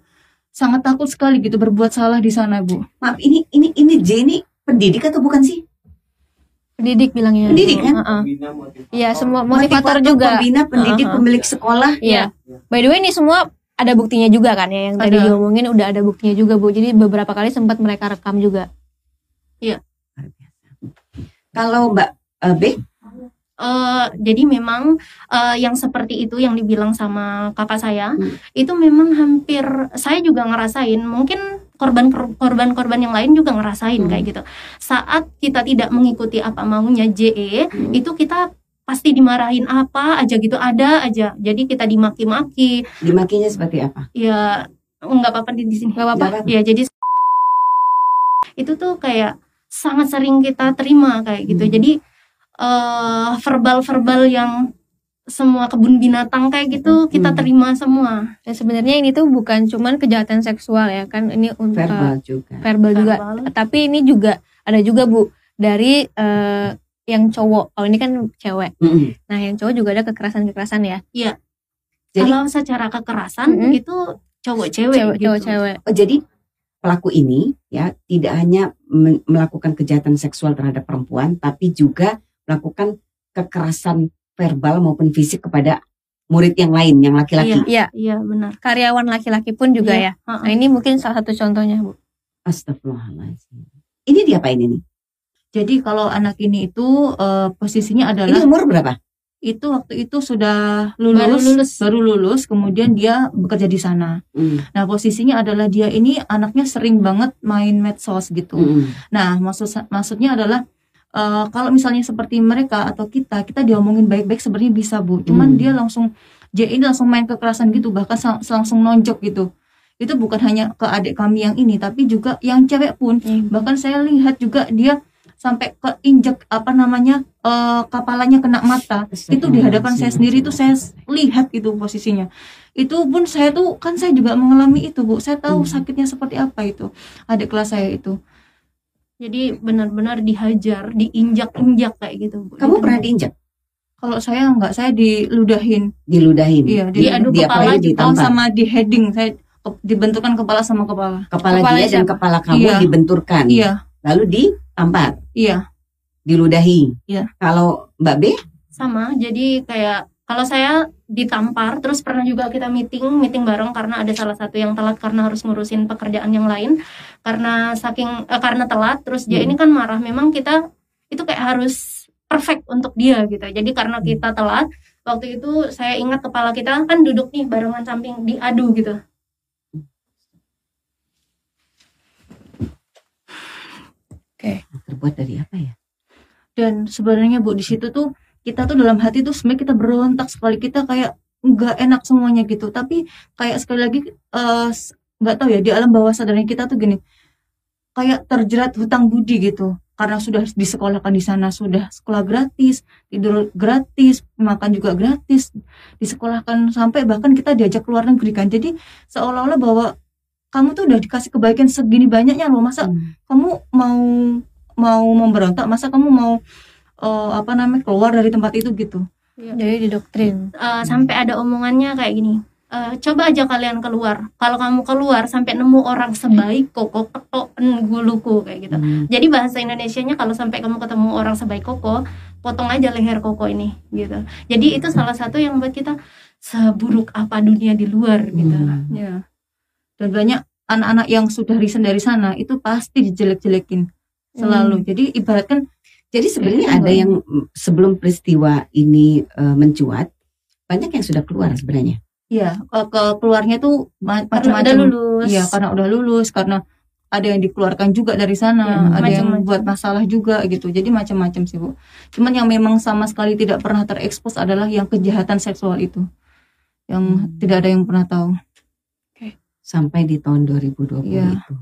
sangat takut sekali gitu berbuat salah di sana bu Maaf, ini ini ini J ini pendidik atau bukan sih? Pendidik bilangnya. Pendidik, kan? Heeh. Iya, semua motivator juga. Pembina, pendidik, Heeh. pemilik sekolah. Iya. By the way ini semua ada buktinya juga kan ya yang tadi Ada. diomongin udah ada buktinya juga Bu. Jadi beberapa kali sempat mereka rekam juga. Kalau Mbak eh, B, Eh, jadi memang eh, yang seperti itu yang dibilang sama kakak saya Hmm. itu memang hampir saya juga ngerasain mungkin korban korban korban yang lain juga ngerasain Hmm. kayak gitu saat kita tidak mengikuti apa maunya JE Hmm. itu kita pasti dimarahin apa aja gitu ada aja jadi kita dimaki-maki dimakinya seperti apa? ya nggak apa-apa di di sini. Nggak apa-apa. ya jadi itu tuh kayak sangat sering kita terima kayak gitu Hmm. jadi eh, verbal-verbal yang semua kebun binatang kayak gitu kita Hmm. terima semua Dan sebenarnya ini tuh bukan cuman kejahatan seksual ya kan ini untuk Verbal juga. verbal juga. Verbal. Tapi ini juga ada juga Bu dari eh, yang cowok. Kalau ini kan cewek. Mm-mm. Nah, yang cowok juga ada kekerasan-kekerasan ya. Jadi kalau secara kekerasan Mm-mm. itu cowok cewek Cewek, gitu. cowok cewek. Oh, jadi pelaku ini ya tidak hanya melakukan kejahatan seksual terhadap perempuan, tapi juga melakukan kekerasan verbal maupun fisik kepada murid yang lain, yang laki-laki. Iya, iya benar karyawan laki-laki pun juga Iya. ya. Nah, ini mungkin salah satu contohnya, Bu. Astagfirullahaladzim. Ini diapain ini? jadi kalau anak ini itu eh, posisinya Ini adalah umur berapa? itu waktu itu sudah lulus Baru lulus. baru lulus kemudian dia bekerja di sana Mm, nah posisinya adalah dia ini anaknya sering banget main medsos gitu mm, Nah, maksud maksudnya adalah eh, kalau misalnya seperti mereka atau kita, kita diomongin baik-baik sebenarnya bisa bu. Cuman Hmm. dia langsung J ini langsung main kekerasan gitu, bahkan langsung nonjok gitu. Itu bukan hanya ke adik kami yang ini, tapi juga yang cewek pun. Bahkan saya lihat juga dia sampai keinjek apa namanya eh, kepalanya kena mata. Itu di hadapan saya sendiri itu saya lihat itu posisinya. Itu pun saya tuh kan saya juga mengalami itu bu. Saya tahu Hmm. sakitnya seperti apa itu. Adik kelas saya itu. Jadi benar-benar dihajar diinjak-injak kayak gitu Bu. Kamu Gitu. pernah diinjak? Kalau saya enggak, saya diludahin. Diludahin? Iya, Di- diadu diapain? kepala, Ditampar? sama di heading. Saya dibenturkan kepala sama kepala. Kepala, Kepala dia dan siapa? kepala kamu Iya. dibenturkan. Iya, Lalu ditampar, iya. diludahi. Iya. Kalau Mbak B? sama jadi kayak kalau saya ditampar terus pernah juga kita meeting meeting bareng karena ada salah satu yang telat karena harus ngurusin pekerjaan yang lain karena saking eh, karena telat terus dia Hmm. ini kan marah memang kita itu kayak harus perfect untuk dia gitu jadi karena kita telat waktu itu saya ingat kepala kita kan duduk nih barengan samping diadu gitu Terbuat dari apa ya? Dan sebenarnya Bu di situ tuh kita tuh dalam hati tuh sebenarnya kita berontak sekali kita kayak nggak enak semuanya gitu. Tapi kayak sekali lagi s- nggak tahu ya di alam bawah sadarnya kita tuh gini kayak terjerat hutang budi gitu. karena sudah disekolahkan di sana sudah sekolah gratis tidur gratis makan juga gratis disekolahkan sampai bahkan kita diajak keluar negeri kan jadi seolah-olah bahwa kamu tuh udah dikasih kebaikan segini banyaknya loh masa Hmm. kamu mau mau memberontak masa kamu mau eh, apa namanya keluar dari tempat itu gitu Jadi didoktrin. Eh, sampai ada omongannya kayak gini "Eh, coba aja kalian keluar. Kalau kamu keluar sampai nemu orang sebaik koko ketok guluku kayak gitu. Hmm. jadi bahasa Indonesianya kalau sampai kamu ketemu orang sebaik koko potong aja leher koko ini gitu. Jadi itu salah satu yang buat kita seburuk apa dunia di luar gitu. Hmm. ya. Dan banyak anak-anak yang sudah resign dari sana itu pasti dijelek-jelekin selalu. Jadi ibaratkan Jadi sebenarnya Iya, ada yang mm, sebelum peristiwa ini eh, mencuat, banyak yang sudah keluar sebenarnya. Ya ke, ke keluarnya tuh udah macam-macam lulus Iya, karena udah lulus, karena ada yang dikeluarkan juga dari sana, Iya, ada yang macam-macam. buat masalah juga gitu. Jadi macam-macam sih, Bu. Cuman yang memang sama sekali tidak pernah terekspos adalah yang kejahatan seksual itu. Yang Hmm. tidak ada yang pernah tahu. Sampai di tahun 2020 Iya. itu.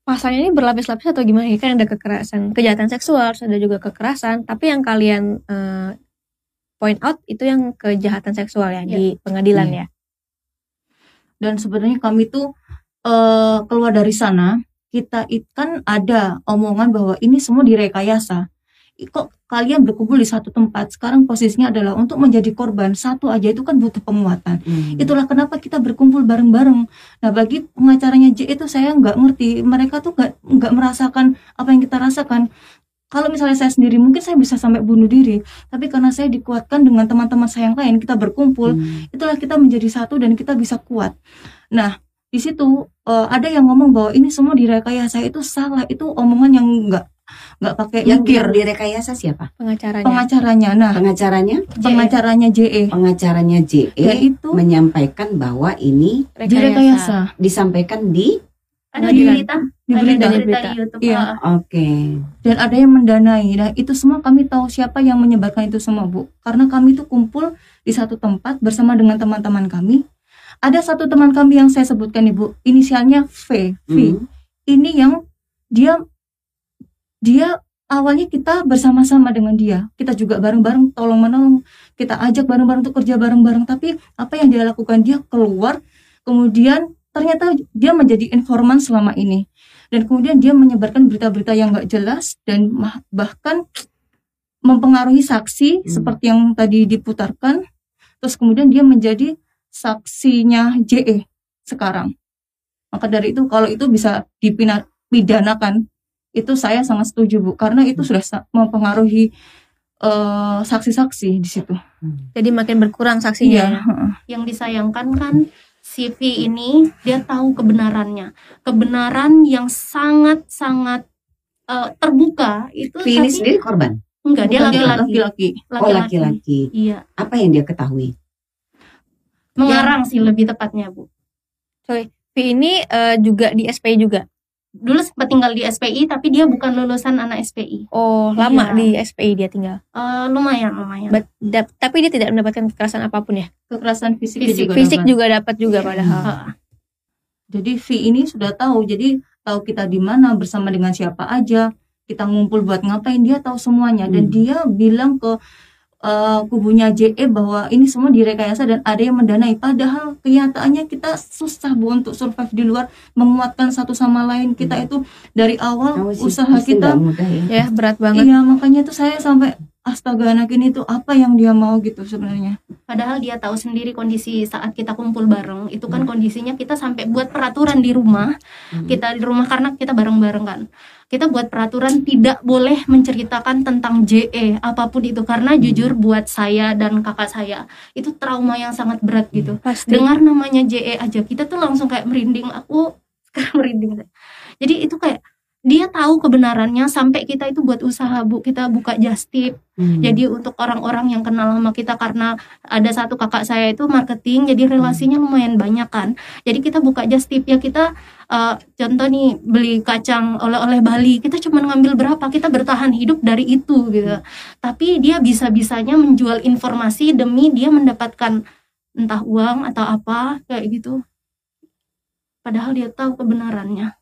Pasalnya ini berlapis-lapis atau gimana? ya? Kan ada kekerasan, kejahatan seksual, ada juga kekerasan. Tapi yang kalian eh, point out itu yang kejahatan seksual ya, Iya. di pengadilan Iya. ya. Dan sebenarnya kami tuh eh, keluar dari sana, kita it, kan ada omongan bahwa ini semua direkayasa. Kok kalian berkumpul di satu tempat? Sekarang posisinya adalah untuk menjadi korban. Satu aja itu kan butuh penguatan. Hmm. Itulah kenapa kita berkumpul bareng-bareng. Nah, bagi pengacaranya J itu saya nggak ngerti. Mereka tuh nggak nggak merasakan apa yang kita rasakan. Kalau misalnya saya sendiri, mungkin saya bisa sampai bunuh diri. Tapi karena saya dikuatkan dengan teman-teman saya yang lain, kita berkumpul. Hmm. Itulah kita menjadi satu dan kita bisa kuat. Nah, di situ eh, ada yang ngomong bahwa ini semua direkayasa itu salah. Itu omongan yang nggak nggak pakai Yang mikir. direkayasa siapa? Pengacaranya. Pengacaranya, nah Pengacaranya? pengacaranya JE, Pengacaranya JE yaitu menyampaikan bahwa ini direkayasa. disampaikan di ada di Pengadilan. Di berita. di berita di YouTube Iya. Oke. dan ada yang mendanai. Nah, itu semua kami tahu siapa yang menyebarkan itu semua, Bu. Karena kami itu kumpul di satu tempat bersama dengan teman-teman kami. Ada satu teman kami yang saya sebutkan, Ibu, inisialnya V. V. Hmm. Ini yang dia dia awalnya kita bersama-sama dengan dia. Kita juga bareng-bareng tolong menolong. Kita ajak bareng-bareng untuk kerja bareng-bareng. Tapi apa yang dia lakukan? Dia keluar, kemudian ternyata dia menjadi informan selama ini. Dan kemudian dia menyebarkan berita-berita yang nggak jelas dan bahkan mempengaruhi saksi Hmm. seperti yang tadi diputarkan. Terus kemudian dia menjadi saksinya JE sekarang. Maka dari itu kalau itu bisa dipidanakan, itu saya sangat setuju Bu, karena itu sudah sa- mempengaruhi eh, saksi-saksi di situ. Hmm. Jadi makin berkurang saksinya. Iya, ya. yang disayangkan kan CV ini dia tahu kebenarannya kebenaran yang sangat sangat eh, terbuka itu V ini tapi sendiri korban. enggak dia Bukan dia laki-laki laki-laki. Oh laki-laki. iya Apa yang dia ketahui? mengarang sih lebih tepatnya bu V ini eh, juga di SPI juga. Dulu sempat tinggal di SPI tapi dia bukan lulusan anak SPI Oh, lama Iya. di SPI dia tinggal. Eh, lumayan lumayan But- dap- tapi dia tidak mendapatkan kekerasan apa pun ya. Kekerasan fisik, Fisik- juga Fisik dapat. juga dapat juga Iya. padahal. Heeh. Jadi V ini sudah tahu, jadi tahu kita di mana bersama dengan siapa aja, kita ngumpul buat ngapain dia tahu semuanya dan Hmm. dia bilang ke eh, kubunya JE bahwa ini semua direkayasa dan ada yang mendanai. Padahal kenyataannya kita susah bu untuk survive di luar, menguatkan satu sama lain. Kita itu dari awal sih, usaha kita mudah ya. Ya, berat banget. Iya makanya tuh saya sampai astaga anak ini tuh apa yang dia mau gitu sebenarnya. Padahal dia tahu sendiri kondisi saat kita kumpul bareng. Itu kan kondisinya kita sampai buat peraturan di rumah. Hmm. kita di rumah karena kita bareng-bareng kan. Kita buat peraturan tidak boleh menceritakan tentang JE apa pun itu. Karena jujur buat saya dan kakak saya itu trauma yang sangat berat gitu. Pasti. dengar namanya JE aja kita tuh langsung kayak merinding. Aku sekarang merinding. Jadi itu kayak dia tahu kebenarannya sampai kita itu buat usaha bu kita buka just tip Hmm. jadi untuk orang-orang yang kenal sama kita karena ada satu kakak saya itu marketing, jadi relasinya lumayan banyak kan. Jadi kita buka just tip ya kita eh, contoh nih beli kacang oleh-oleh Bali, kita cuma ngambil berapa, kita bertahan hidup dari itu gitu. Tapi dia bisa-bisanya menjual informasi demi dia mendapatkan entah uang atau apa kayak gitu. Padahal dia tahu kebenarannya.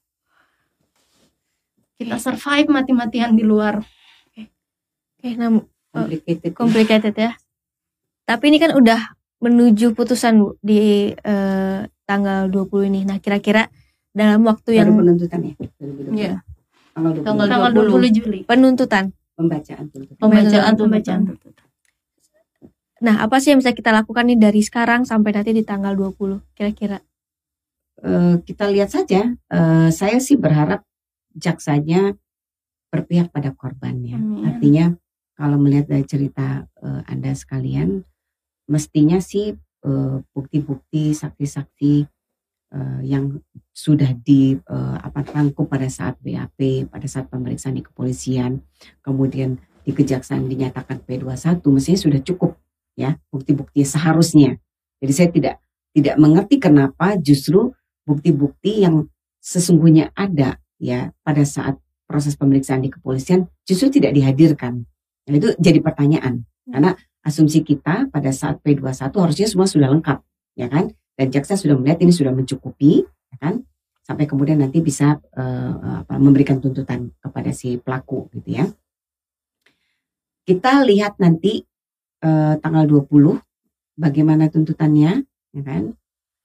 Kita survive mati-matian di luar Oke, nah, Complicated. complicated ya. Tapi ini kan udah menuju putusan Bu di eh, tanggal 20 ini. Nah, kira-kira dalam waktu Baru yang penuntutan ya. 2020. Iya. Tanggal 20. Tanggal tanggal 20. 20 Juli penuntutan. Pembacaan tuntutan. Pembacaan Pembacaan tuntutan. Nah, apa sih yang bisa kita lakukan nih dari sekarang sampai nanti di tanggal 20 kira-kira? Eh, kita lihat saja. Eh, saya sih berharap jaksanya berpihak pada korban ya. Amin. Artinya kalau melihat dari cerita eh, Anda sekalian, mestinya sih eh, bukti-bukti, saksi-saksi eh, yang sudah di eh, apa tangkup pada saat BAP, pada saat pemeriksaan di kepolisian, kemudian di kejaksaan dinyatakan P21, mestinya sudah cukup ya bukti-bukti seharusnya. Jadi saya tidak tidak mengerti kenapa justru bukti-bukti yang sesungguhnya ada ya pada saat proses pemeriksaan di kepolisian justru tidak dihadirkan. Nah, itu jadi pertanyaan karena asumsi kita pada saat P21 harusnya semua sudah lengkap ya kan dan jaksa sudah melihat ini sudah mencukupi ya kan sampai kemudian nanti bisa eh, apa, memberikan tuntutan kepada si pelaku gitu ya. Kita lihat nanti eh, tanggal 20 bagaimana tuntutannya ya kan.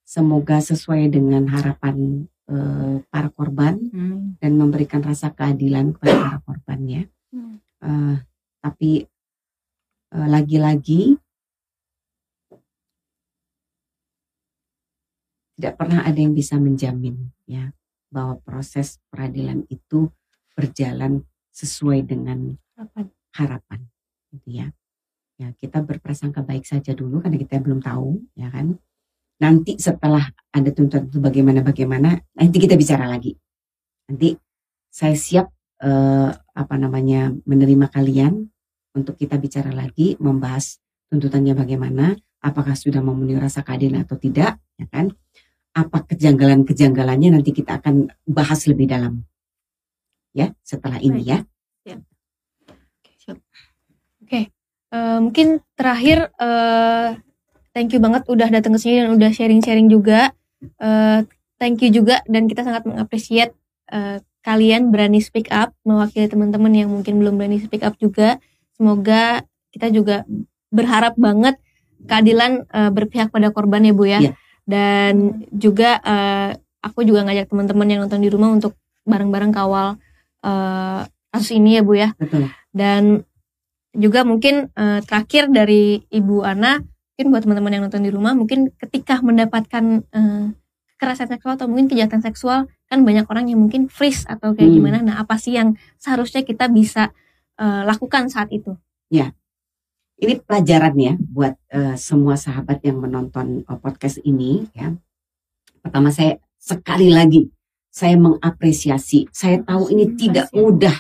Semoga sesuai dengan harapan eh, para korban Hmm. dan memberikan rasa keadilan kepada para korban ya. Hmm. Eh, tapi eh, lagi-lagi tidak pernah ada yang bisa menjamin ya bahwa proses peradilan itu berjalan sesuai dengan Harapan. harapan gitu ya. Ya, kita berprasangka baik saja dulu karena kita belum tahu ya kan. Nanti setelah ada tuntutan itu bagaimana bagaimana nanti kita bicara lagi. Nanti saya siap eh, apa namanya menerima kalian untuk kita bicara lagi membahas tuntutannya bagaimana, apakah sudah memenuhi rasa keadilan atau tidak, ya kan? Apa kejanggalan-kejanggalannya nanti kita akan bahas lebih dalam. Ya, setelah ini ya. Eh, mungkin terakhir eh, thank you banget udah datang ke sini dan udah sharing-sharing juga. Eh, thank you juga dan kita sangat mengapresiasi eh, kalian berani speak up mewakili teman-teman yang mungkin belum berani speak up juga. Semoga kita juga berharap banget keadilan eh, berpihak pada korban ya Bu ya. Iya. Dan juga eh, aku juga ngajak teman-teman yang nonton di rumah untuk bareng-bareng kawal eh, kasus ini ya Bu ya Betul. dan juga mungkin eh, terakhir dari Ibu Ana mungkin buat teman-teman yang nonton di rumah mungkin ketika mendapatkan eh, kekerasan seksual atau mungkin kejahatan seksual kan banyak orang yang mungkin freeze atau kayak Hmm. gimana nah apa sih yang seharusnya kita bisa eh, lakukan saat itu Ini pelajaran ya buat eh, semua sahabat yang menonton podcast ini ya. Pertama saya sekali lagi saya mengapresiasi. Saya tahu ini tidak mudah.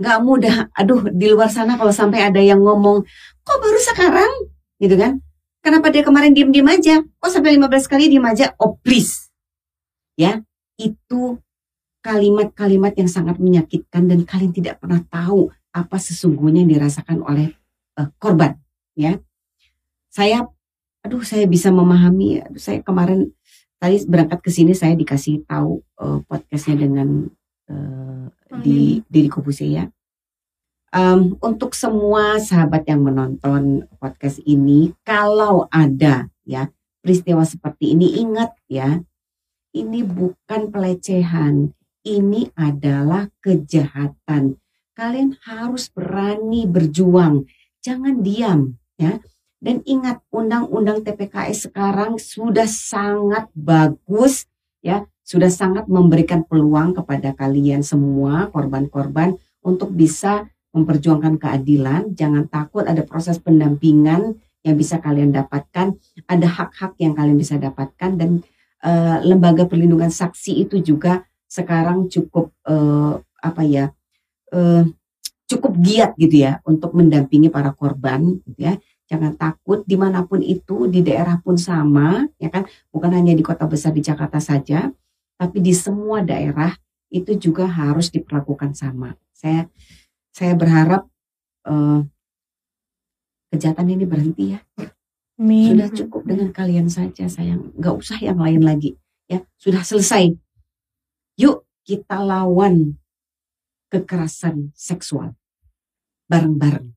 Nggak mudah. Aduh, di luar sana kalau sampai ada yang ngomong, kok baru sekarang? Gitu kan? Kenapa dia kemarin diem-diem aja? Kok sampai 15 kali diem aja? Oh, please. Ya, itu kalimat-kalimat yang sangat menyakitkan dan kalian tidak pernah tahu apa sesungguhnya yang dirasakan oleh eh, korban ya saya aduh saya bisa memahami aduh, saya kemarin tadi berangkat ke sini saya dikasih tahu eh, podcastnya dengan eh, di Deddy Kobuse ya Em, untuk semua sahabat yang menonton podcast ini kalau ada ya peristiwa seperti ini ingat ya ini bukan pelecehan ini adalah kejahatan. Kalian harus berani berjuang jangan diam ya. Dan ingat undang-undang TPKS sekarang sudah sangat bagus ya sudah sangat memberikan peluang kepada kalian semua korban-korban untuk bisa memperjuangkan keadilan. Jangan takut ada proses pendampingan yang bisa kalian dapatkan. Ada hak-hak yang kalian bisa dapatkan. Dan eh, lembaga perlindungan saksi itu juga sekarang cukup eh, apa ya eh, cukup giat gitu ya untuk mendampingi para korban gitu ya. Jangan takut di mana pun itu di daerah pun sama ya kan? Bukan hanya di kota besar di Jakarta saja tapi di semua daerah itu juga harus diperlakukan sama. Saya saya berharap eh, kejahatan ini berhenti ya Amin. sudah cukup dengan kalian saja sayang nggak usah yang lain lagi ya sudah selesai yuk kita lawan kekerasan seksual bareng-bareng.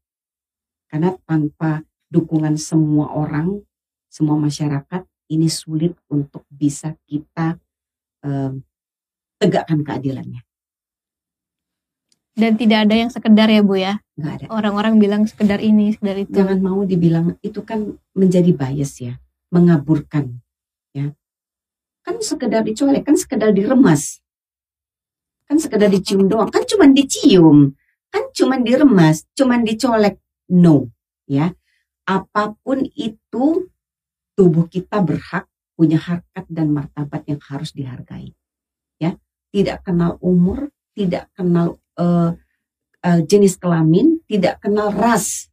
Karena tanpa dukungan semua orang, semua masyarakat, ini sulit untuk bisa kita um, tegakkan keadilannya. Dan tidak ada yang sekedar ya Bu ya. Nggak ada. Orang-orang bilang sekedar ini, sekedar itu. Jangan mau dibilang itu kan menjadi bias ya, mengaburkan ya. Kan sekedar dicolek, kan sekedar diremas. Kan sekedar dicium doang, kan cuma dicium. Kan cuma diremas, cuma dicolek. No, ya. Apa pun itu tubuh kita berhak punya harkat dan martabat yang harus dihargai. Ya, tidak kenal umur, tidak kenal uh, uh, jenis kelamin, tidak kenal ras.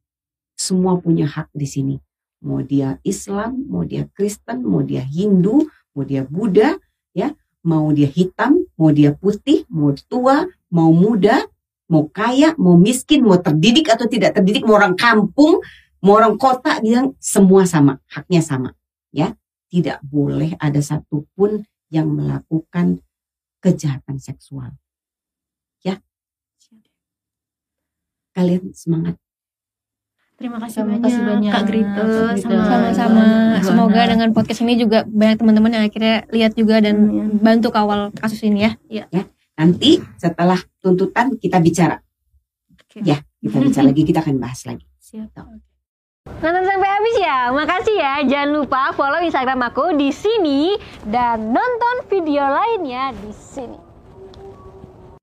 Semua punya hak di sini. Mau dia Islam, mau dia Kristen, mau dia Hindu, mau dia Buddha, ya, mau dia hitam, mau dia putih, mau tua, mau muda, mau kaya, mau miskin, mau terdidik atau tidak terdidik, mau orang kampung, mau orang kota, bilang semua sama, haknya sama, ya. Tidak boleh ada satupun yang melakukan kejahatan seksual kalian semangat. Terima kasih, Terima banyak, kasih banyak, Kak Sama-sama. Semoga dengan podcast ini juga banyak teman-teman yang akhirnya lihat juga dan Amin. bantu kawal kasus ini ya. Nanti setelah tuntutan kita bicara. Oke. Ya, kita bicara lagi, kita akan bahas lagi. Siap. Nonton sampai habis ya. Makasih ya. Jangan lupa follow Instagram aku di sini dan nonton video lainnya di sini.